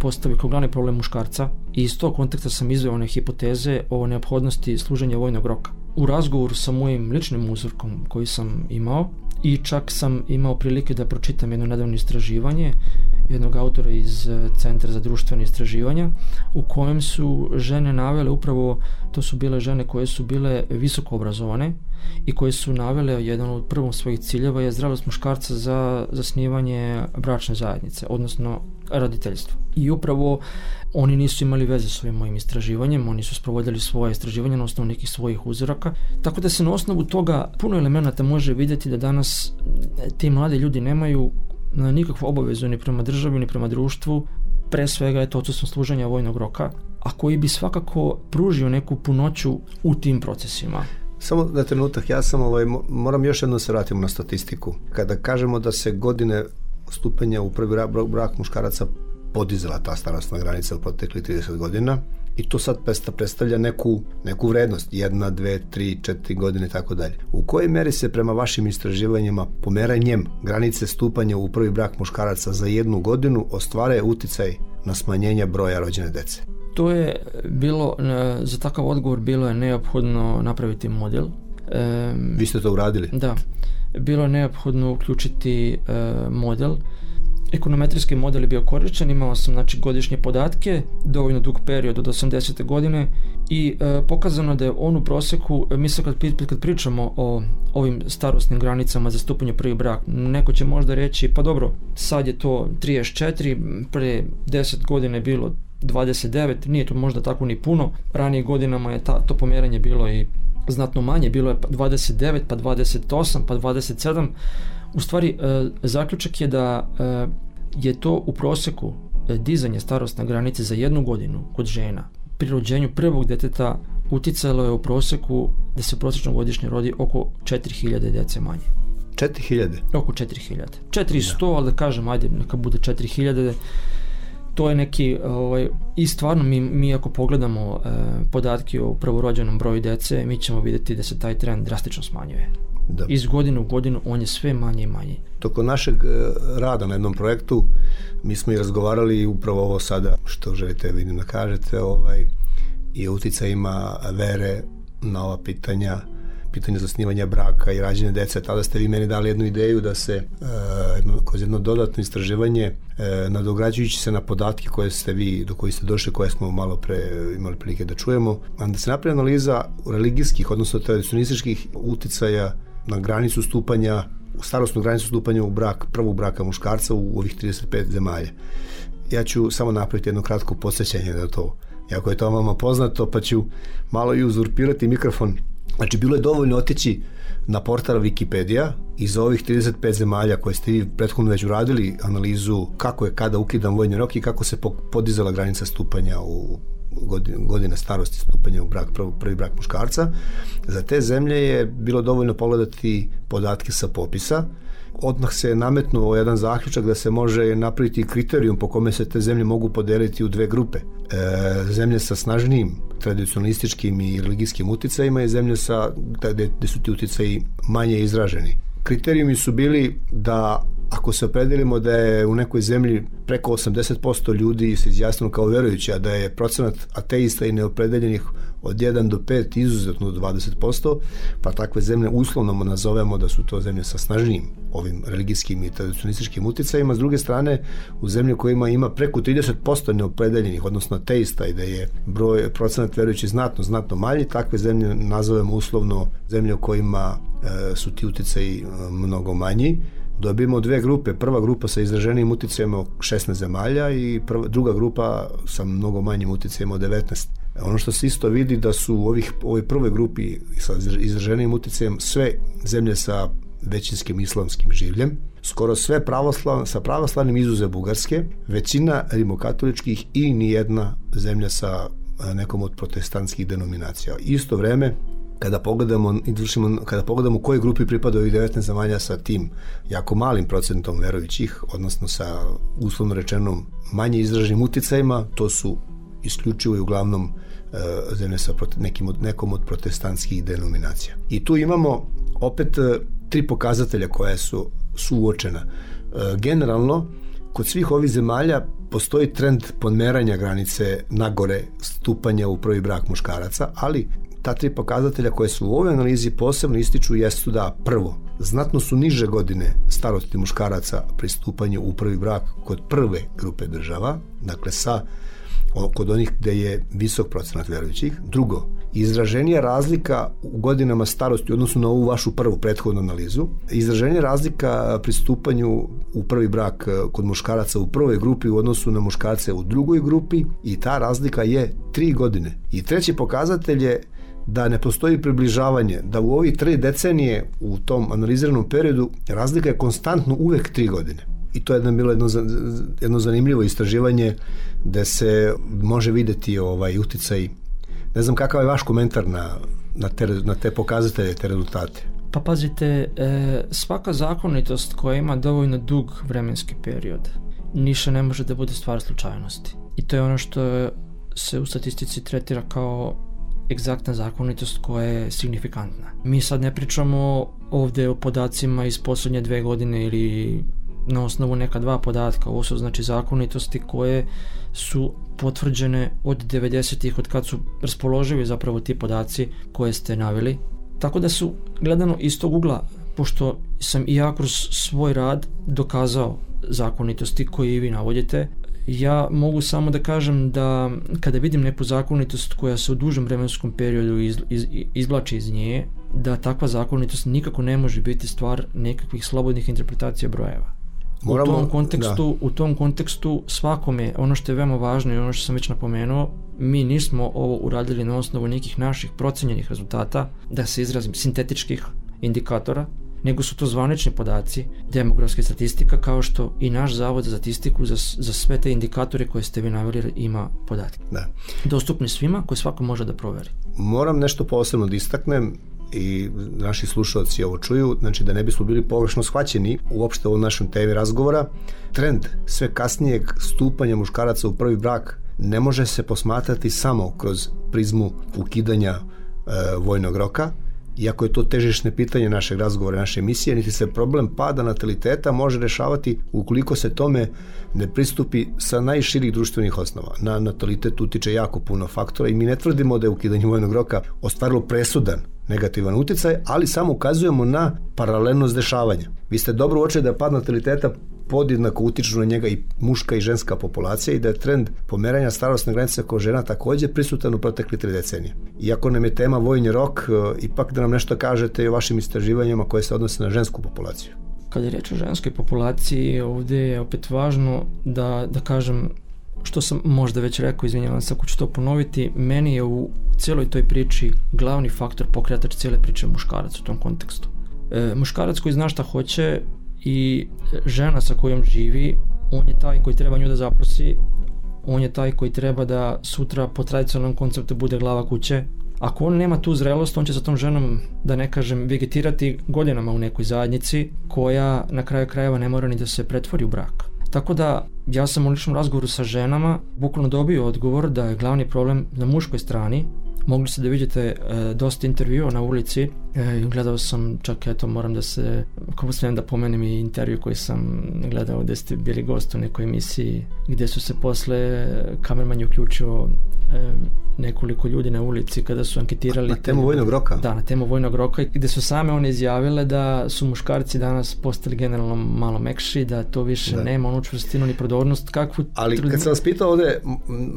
S8: postavio kao glavni problem muškarca i iz tog konteksta sam izveo one hipoteze o neophodnosti služenja vojnog roka. U razgovoru sa mojim ličnim uzorkom koji sam imao i čak sam imao prilike da pročitam jedno nedavno istraživanje jednog autora iz e, Centra za društvene istraživanja u kojem su žene navele upravo, to su bile žene koje su bile visoko obrazovane i koje su navele jedan od prvom svojih ciljeva je zdravost muškarca za zasnivanje bračne zajednice, odnosno roditeljstvo. I upravo oni nisu imali veze s ovim mojim istraživanjem, oni su sprovodili svoje istraživanje na osnovu nekih svojih uzoraka, tako da se na osnovu toga puno elemenata može vidjeti da danas ti mladi ljudi nemaju nikakvu obavezu ni prema državi ni prema društvu pre svega je to odsustvo služenja vojnog roka a koji bi svakako pružio neku punoću u tim procesima.
S6: Samo na trenutak, ja sam ovaj, moram još jedno se vratimo na statistiku. Kada kažemo da se godine stupanja u prvi brak, muškaraca podizala ta starostna granica u protekli 30 godina i to sad predstavlja neku, neku vrednost, jedna, dve, tri, četiri godine i tako dalje. U kojoj meri se prema vašim istraživanjima pomeranjem granice stupanja u prvi brak muškaraca za jednu godinu ostvare uticaj na smanjenje broja rođene dece?
S8: To je bilo, za takav odgovor bilo je neophodno napraviti model.
S6: Vi ste to uradili?
S8: Da. Bilo je neophodno uključiti e, model ekonometrijski model je bio korišćen, imao sam znači, godišnje podatke, dovoljno dug period od 80. godine i e, pokazano da je on u proseku, mi se kad, kad pričamo o ovim starostnim granicama za stupanje prvi brak, neko će možda reći pa dobro, sad je to 34, pre 10 godina je bilo 29, nije to možda tako ni puno, ranije godinama je ta, to pomjeranje bilo i znatno manje, bilo je 29, pa 28, pa 27, u stvari, e, zaključak je da e, je to u proseku e, dizanje starostne granice za jednu godinu kod žena pri rođenju prvog deteta uticalo je u proseku da se prosječno godišnje rodi oko 4000 djece manje.
S6: 4000?
S8: Oko 4000. 400, da. ali da kažem, ajde, neka bude 4000 to je neki ovaj, i stvarno mi, mi ako pogledamo e, podatke o prvorođenom broju dece mi ćemo vidjeti da se taj trend drastično smanjuje da. iz godine u godinu on je sve manje i manje.
S6: Toko našeg e, rada na jednom projektu mi smo i razgovarali upravo ovo sada što želite vidim da kažete ovaj, i uticajima vere na ova pitanja pitanje zasnivanja braka i rađenja dece, tada ste vi meni dali jednu ideju da se jedno, kroz jedno dodatno istraživanje uh, nadograđujući se na podatke koje ste vi, do koji ste došli, koje smo malo pre imali prilike da čujemo, da se napravi analiza religijskih, odnosno tradicionističkih uticaja na granicu stupanja, u starostnu granicu stupanja u brak, prvog braka muškarca u ovih 35 zemalja. Ja ću samo napraviti jedno kratko posjećanje na to. Jako je to vama poznato, pa ću malo i uzurpirati mikrofon. Znači, bilo je dovoljno otići na portal Wikipedia iz ovih 35 zemalja koje ste vi prethodno već uradili analizu kako je kada ukidan vojni rok i kako se podizala granica stupanja u godine, godine starosti stupanja u brak, prvi, brak muškarca. Za te zemlje je bilo dovoljno pogledati podatke sa popisa. Odmah se nametnuo jedan zaključak da se može napraviti kriterijum po kome se te zemlje mogu podeliti u dve grupe. E, zemlje sa snažnijim tradicionalističkim i religijskim uticajima i zemlje sa, gde, gde su ti uticaji manje izraženi. Kriterijumi su bili da ako se opredelimo da je u nekoj zemlji preko 80% ljudi se izjasnilo kao verujući, a da je procenat ateista i neopredeljenih od 1 do 5 izuzetno do 20%, pa takve zemlje uslovno nazovemo da su to zemlje sa snažnijim ovim religijskim i tradicionalističkim uticajima. S druge strane, u zemlji kojima ima preko 30% neopredeljenih, odnosno ateista i da je broj procenat verujući znatno, znatno manji, takve zemlje nazovemo uslovno zemlje u kojima e, su ti uticaji e, mnogo manji dobijemo dve grupe. Prva grupa sa izraženim uticajima od 16 zemalja i prva, druga grupa sa mnogo manjim uticajima od 19. Ono što se isto vidi da su u ovih, ovoj prvoj grupi sa izraženim uticajem sve zemlje sa većinskim islamskim življem, skoro sve pravoslavne, sa pravoslavnim izuze Bugarske, većina rimokatoličkih i nijedna zemlja sa nekom od protestantskih denominacija. Isto vreme kada pogledamo, izvršimo, kada pogledamo u kojoj grupi pripada ovih 19 zemalja sa tim jako malim procentom verujućih, odnosno sa uslovno rečenom manje izraženim uticajima, to su isključivo i uglavnom e, zemlje sa nekim od, nekom od protestantskih denominacija. I tu imamo opet e, tri pokazatelja koja su suočena. E, generalno, kod svih ovih zemalja postoji trend podmeranja granice nagore stupanja u prvi brak muškaraca, ali ta tri pokazatelja koje su u ovoj analizi posebno ističu jesu da prvo, znatno su niže godine starosti muškaraca pri stupanju u prvi brak kod prve grupe država, dakle sa kod onih gde je visok procenat verujućih. Drugo, izraženija razlika u godinama starosti u odnosu na ovu vašu prvu prethodnu analizu, izraženija razlika pri stupanju u prvi brak kod muškaraca u prvoj grupi u odnosu na muškarce u drugoj grupi i ta razlika je tri godine. I treći pokazatelj je da ne postoji približavanje, da u ovih tri decenije u tom analiziranom periodu razlika je konstantno uvek tri godine. i to je jedno bilo jedno, jedno zanimljivo istraživanje da se može videti ovaj uticaj ne znam kakav je vaš komentar na, na, te, na te pokazatelje, te rezultate
S8: Pa pazite, e, svaka zakonitost koja ima dovoljno dug vremenski period, ništa ne može da bude stvar slučajnosti. I to je ono što se u statistici tretira kao egzaktna zakonitost koja je signifikantna. Mi sad ne pričamo ovde o podacima iz poslednje dve godine ili na osnovu neka dva podatka, ovo su znači zakonitosti koje su potvrđene od 90-ih, od kad su raspoloživi zapravo ti podaci koje ste navili. Tako da su gledano iz tog ugla, pošto sam i ja kroz svoj rad dokazao zakonitosti koje i vi navodite, ja mogu samo da kažem da kada vidim neku zakonitost koja se u dužem vremenskom periodu iz, iz, izvlači iz nje, da takva zakonitost nikako ne može biti stvar nekakvih slobodnih interpretacija brojeva. Moramo, u tom kontekstu, da. u tom kontekstu svakome ono što je veoma važno i ono što sam već napomenuo, mi nismo ovo uradili na osnovu nekih naših procenjenih rezultata, da se izrazim sintetičkih indikatora, nego su to zvanični podaci demografske statistika kao što i naš zavod za statistiku za, za sve te indikatore koje ste vi naveli ima podatke.
S6: Da.
S8: Dostupni svima koje svako može da proveri.
S6: Moram nešto posebno da istaknem i naši slušalci ovo čuju, znači da ne bismo bili pogrešno shvaćeni uopšte u našem temi razgovora, trend sve kasnijeg stupanja muškaraca u prvi brak ne može se posmatrati samo kroz prizmu ukidanja e, vojnog roka, iako je to težišne pitanje našeg razgovora, naše emisije, niti se problem pada nataliteta može rešavati ukoliko se tome ne pristupi sa najširih društvenih osnova. Na natalitet utiče jako puno faktora i mi ne tvrdimo da je ukidanje vojnog roka ostvarilo presudan negativan uticaj, ali samo ukazujemo na paralelnost dešavanja. Vi ste dobro uočili da pad nataliteta podjednako utiču na njega i muška i ženska populacija i da je trend pomeranja starostne granice kod žena takođe prisutan u protekli tri decenije. Iako nam je tema vojni rok, e, ipak da nam nešto kažete i o vašim istraživanjima koje se odnose na žensku populaciju.
S8: Kad je reč o ženskoj populaciji, ovde je opet važno da, da kažem što sam možda već rekao, izvinjavam se ako ću to ponoviti, meni je u cijeloj toj priči glavni faktor pokretač cijele priče muškarac u tom kontekstu. E, muškarac koji zna šta hoće i žena sa kojom živi, on je taj koji treba nju da zaprosi, on je taj koji treba da sutra po tradicionalnom konceptu bude glava kuće. Ako on nema tu zrelost, on će sa tom ženom, da ne kažem, vegetirati godinama u nekoj zajednici koja na kraju krajeva ne mora ni da se pretvori u brak. Tako da ja sam u ličnom razgovoru sa ženama bukvalno dobio odgovor da je glavni problem na muškoj strani mogli ste da vidite e, dosta intervjua na ulici e, gledao sam čak eto moram da se kako smijem da pomenem i intervju koji sam gledao gde ste bili gost u nekoj emisiji gde su se posle kamerman je uključio e, nekoliko ljudi na ulici kada su anketirali
S6: na temu vojnog roka
S8: da na temu vojnog roka gde su same one izjavile da su muškarci danas postali generalno malo mekši da to više da. nema onu čvrstinu ni prodornost kakvu
S6: ali kad sam vas pitao ovde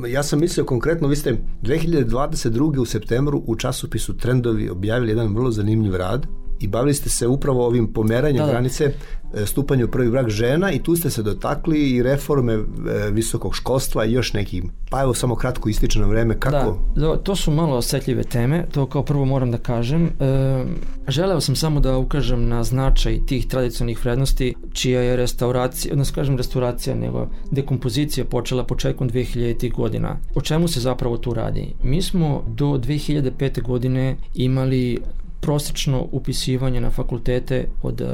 S6: ja sam mislio konkretno vi ste 2022. u septembru u časopisu Trendovi objavili jedan vrlo zanimljiv rad i bavili ste se upravo ovim pomeranjem da, da. granice e, stupanja u prvi brak žena i tu ste se dotakli i reforme e, visokog školstva i još nekim. Pa evo samo kratko ističe na vreme kako...
S8: Da, to su malo osetljive teme, to kao prvo moram da kažem. E, želeo sam samo da ukažem na značaj tih tradicionalnih vrednosti čija je restauracija, odnosno kažem restauracija, nego dekompozicija počela početkom 2000. godina. O čemu se zapravo tu radi? Mi smo do 2005. godine imali prosečno upisivanje na fakultete od uh,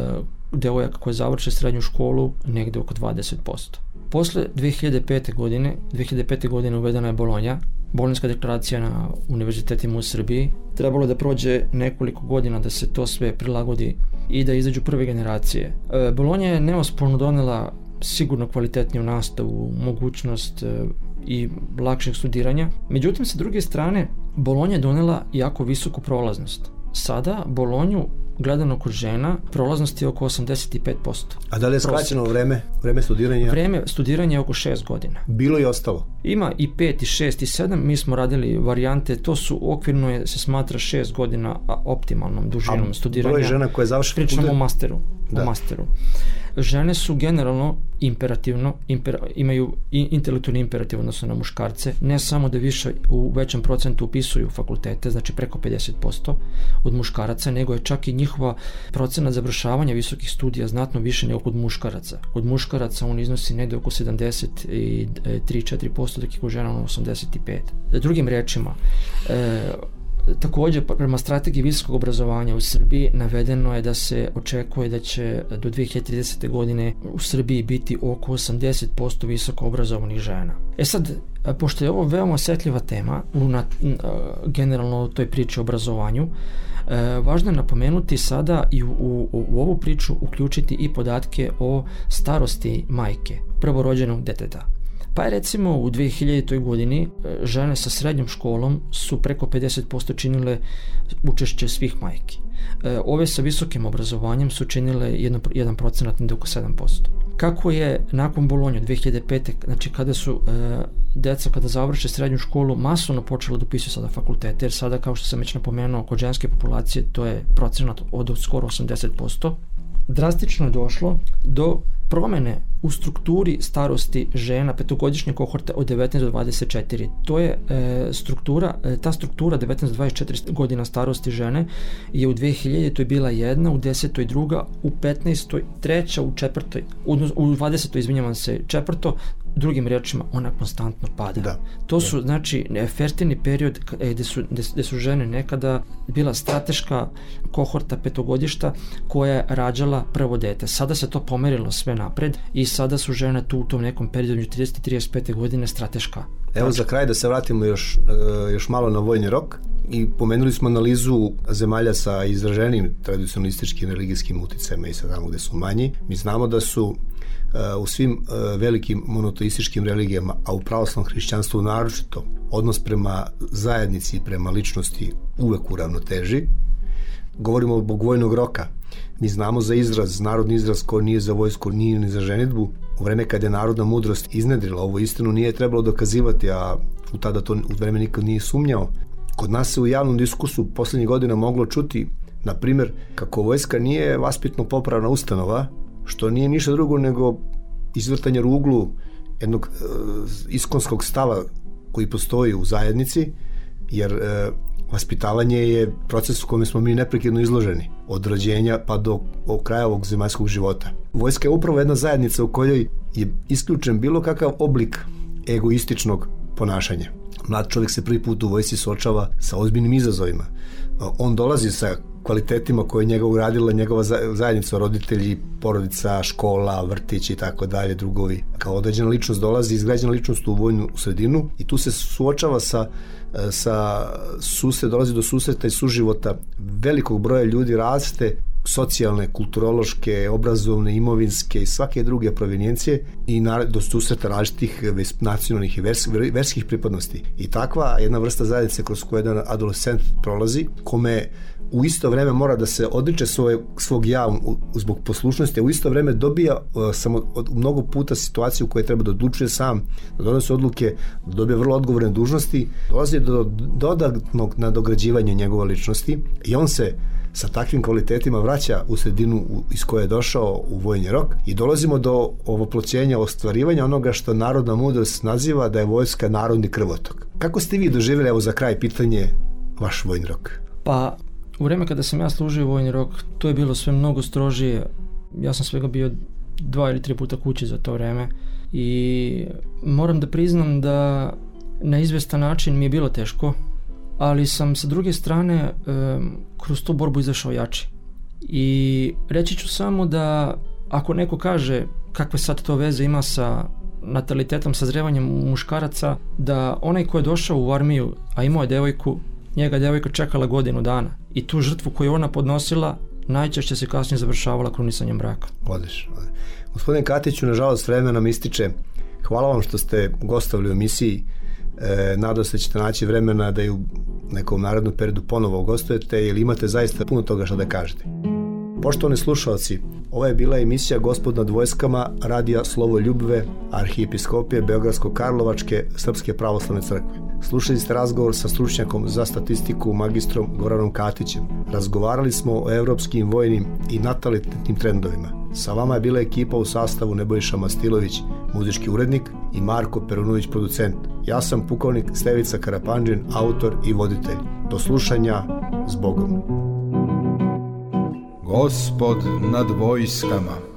S8: devojaka koje završe srednju školu negde oko 20%. Posle 2005. godine, 2005. godine uvedena je Bolonja, Bolonjska deklaracija na univerzitetima u Srbiji. Trebalo da prođe nekoliko godina da se to sve prilagodi i da izađu prve generacije. E, Bolonja je neosporno donela sigurno kvalitetniju nastavu, mogućnost e, i lakšeg studiranja. Međutim, sa druge strane, Bolonja je donela jako visoku prolaznost. Sada Bolonju gledano kod žena, prolaznost je oko 85%.
S6: A da li je skraćeno vreme, vreme studiranja?
S8: Vreme studiranja je oko 6 godina.
S6: Bilo i ostalo?
S8: Ima i 5, i 6, i 7, mi smo radili varijante, to su okvirno je, se smatra 6 godina optimalnom dužinom
S6: A
S8: studiranja.
S6: broj žena koje završe
S8: Pričamo o masteru. Da. O masteru. Žene su generalno imperativno, imper, imaju intelektualni imperativ odnosno na muškarce, ne samo da više u većem procentu upisuju fakultete, znači preko 50% od muškaraca, nego je čak i njihova procena završavanja visokih studija znatno više nego kod muškaraca. Kod muškaraca on iznosi negde oko 73-4%, dok je kod žena 85%. Drugim rečima, e, Takođe, pa, prema strategiji visokog obrazovanja u Srbiji navedeno je da se očekuje da će do 2030. godine u Srbiji biti oko 80% visoko obrazovanih žena. E sad, pošto je ovo veoma osetljiva tema u na, generalno toj priči o obrazovanju, važno je napomenuti sada i u, u, u ovu priču uključiti i podatke o starosti majke, prvorođenog deteta. Pa je recimo u 2000. godini e, žene sa srednjom školom su preko 50% činile učešće svih majki. E, ove sa visokim obrazovanjem su činile 1%, procenat oko 7%. Kako je nakon Bolonja 2005. znači kada su e, deca kada završe srednju školu masovno počela da upisuju sada fakultete, jer sada kao što sam već napomenuo kod ženske populacije to je procenat od skoro 80%, drastično je došlo do promene u strukturi starosti žena petogodišnje kohorte od 19 do 24. To je e, struktura, e, ta struktura 19 do 24 godina starosti žene je u 2000 to je bila jedna, u 10. druga, u 15. treća, u četvrtoj, u, u 20. izvinjavam se, četvrto, drugim rečima ona konstantno pada. Da. To su da. znači fertilni period e, gde su, gde, gde su žene nekada bila strateška kohorta petogodišta koja je rađala prvo dete. Sada se to pomerilo sve napred i sada su žene tu u tom nekom periodu 30-35 godine strateška.
S6: Evo za kraj da se vratimo još, e, još malo na vojni rok i pomenuli smo analizu zemalja sa izraženim tradicionalističkim religijskim uticajima i sa tamo gde su manji. Mi znamo da su e, u svim e, velikim monoteističkim religijama, a u pravoslavnom hrišćanstvu naročito, odnos prema zajednici i prema ličnosti uvek u ravnoteži. Govorimo o vojnog roka, Mi znamo za izraz, narodni izraz ko nije za vojsku, nije ni za ženitbu. U vreme kada je narodna mudrost iznedrila ovu istinu nije trebalo dokazivati, a u tada to u vreme nikad nije sumnjao. Kod nas se u javnom diskusu poslednjih godina moglo čuti, na primer, kako vojska nije vaspitno popravna ustanova, što nije ništa drugo nego izvrtanje ruglu jednog e, iskonskog stava koji postoji u zajednici, jer e, vaspitavanje je proces u kome smo mi neprekidno izloženi, od rođenja pa do, kraja ovog zemaljskog života. Vojska je upravo jedna zajednica u kojoj je isključen bilo kakav oblik egoističnog ponašanja. Mlad čovjek se prvi put u vojsi suočava sa ozbiljnim izazovima. On dolazi sa kvalitetima koje je njega uradila njegova zajednica, roditelji, porodica, škola, vrtić i tako dalje, drugovi. Kao određena ličnost dolazi, izgrađena ličnost u vojnu sredinu i tu se suočava sa sa susret, dolazi do susreta i suživota velikog broja ljudi različite socijalne, kulturološke, obrazovne, imovinske i svake druge provenijencije i na, do susreta različitih nacionalnih i vers, verskih pripadnosti. I takva jedna vrsta zajednice kroz koju jedan adolescent prolazi, kome u isto vreme mora da se odriče svoje, svog ja zbog poslušnosti, a u isto vreme dobija uh, samo od, mnogo puta situaciju u kojoj treba da odlučuje sam, da donose odluke, da dobije vrlo odgovorne dužnosti, dolazi do dodatnog nadograđivanja njegove ličnosti i on se sa takvim kvalitetima vraća u sredinu iz koje je došao u vojni rok i dolazimo do ovoploćenja ostvarivanja onoga što narodna mudrost naziva da je vojska narodni krvotok. Kako ste vi doživjeli, evo za kraj pitanje, vaš vojni rok?
S8: Pa U vreme kada sam ja služio vojni rok, to je bilo sve mnogo strožije. Ja sam svega bio dva ili tri puta kući za to vreme i moram da priznam da na izvestan način mi je bilo teško, ali sam sa druge strane kroz tu borbu izašao jači. I reći ću samo da ako neko kaže kakve sad to veze ima sa natalitetom, sazrevanjem muškaraca, da onaj ko je došao u armiju, a imao je devojku, njega devojka čekala godinu dana i tu žrtvu koju ona podnosila najčešće se kasnije završavala krunisanjem braka.
S6: Odliš. Gospodin Katiću, nažalost, vreme nam ističe. Hvala vam što ste gostavili u emisiji. E, nadam se da ćete naći vremena da i u nekom narodnom periodu ponovo gostujete ili imate zaista puno toga što da kažete. Poštovani slušalci, ovo je bila emisija Gospod nad vojskama radija Slovo Ljubve, arhijepiskopije Beogradsko-Karlovačke Srpske pravoslavne crkve. Slušali ste razgovor sa stručnjakom za statistiku magistrom Goranom Katićem. Razgovarali smo o evropskim vojnim i natalitetnim trendovima. Sa vama je bila ekipa u sastavu Nebojša Mastilović, muzički urednik i Marko Perunović, producent. Ja sam pukovnik Stevica Karapanđin, autor i voditelj. Do slušanja, s Bogom.
S1: Gospod nad vojskama.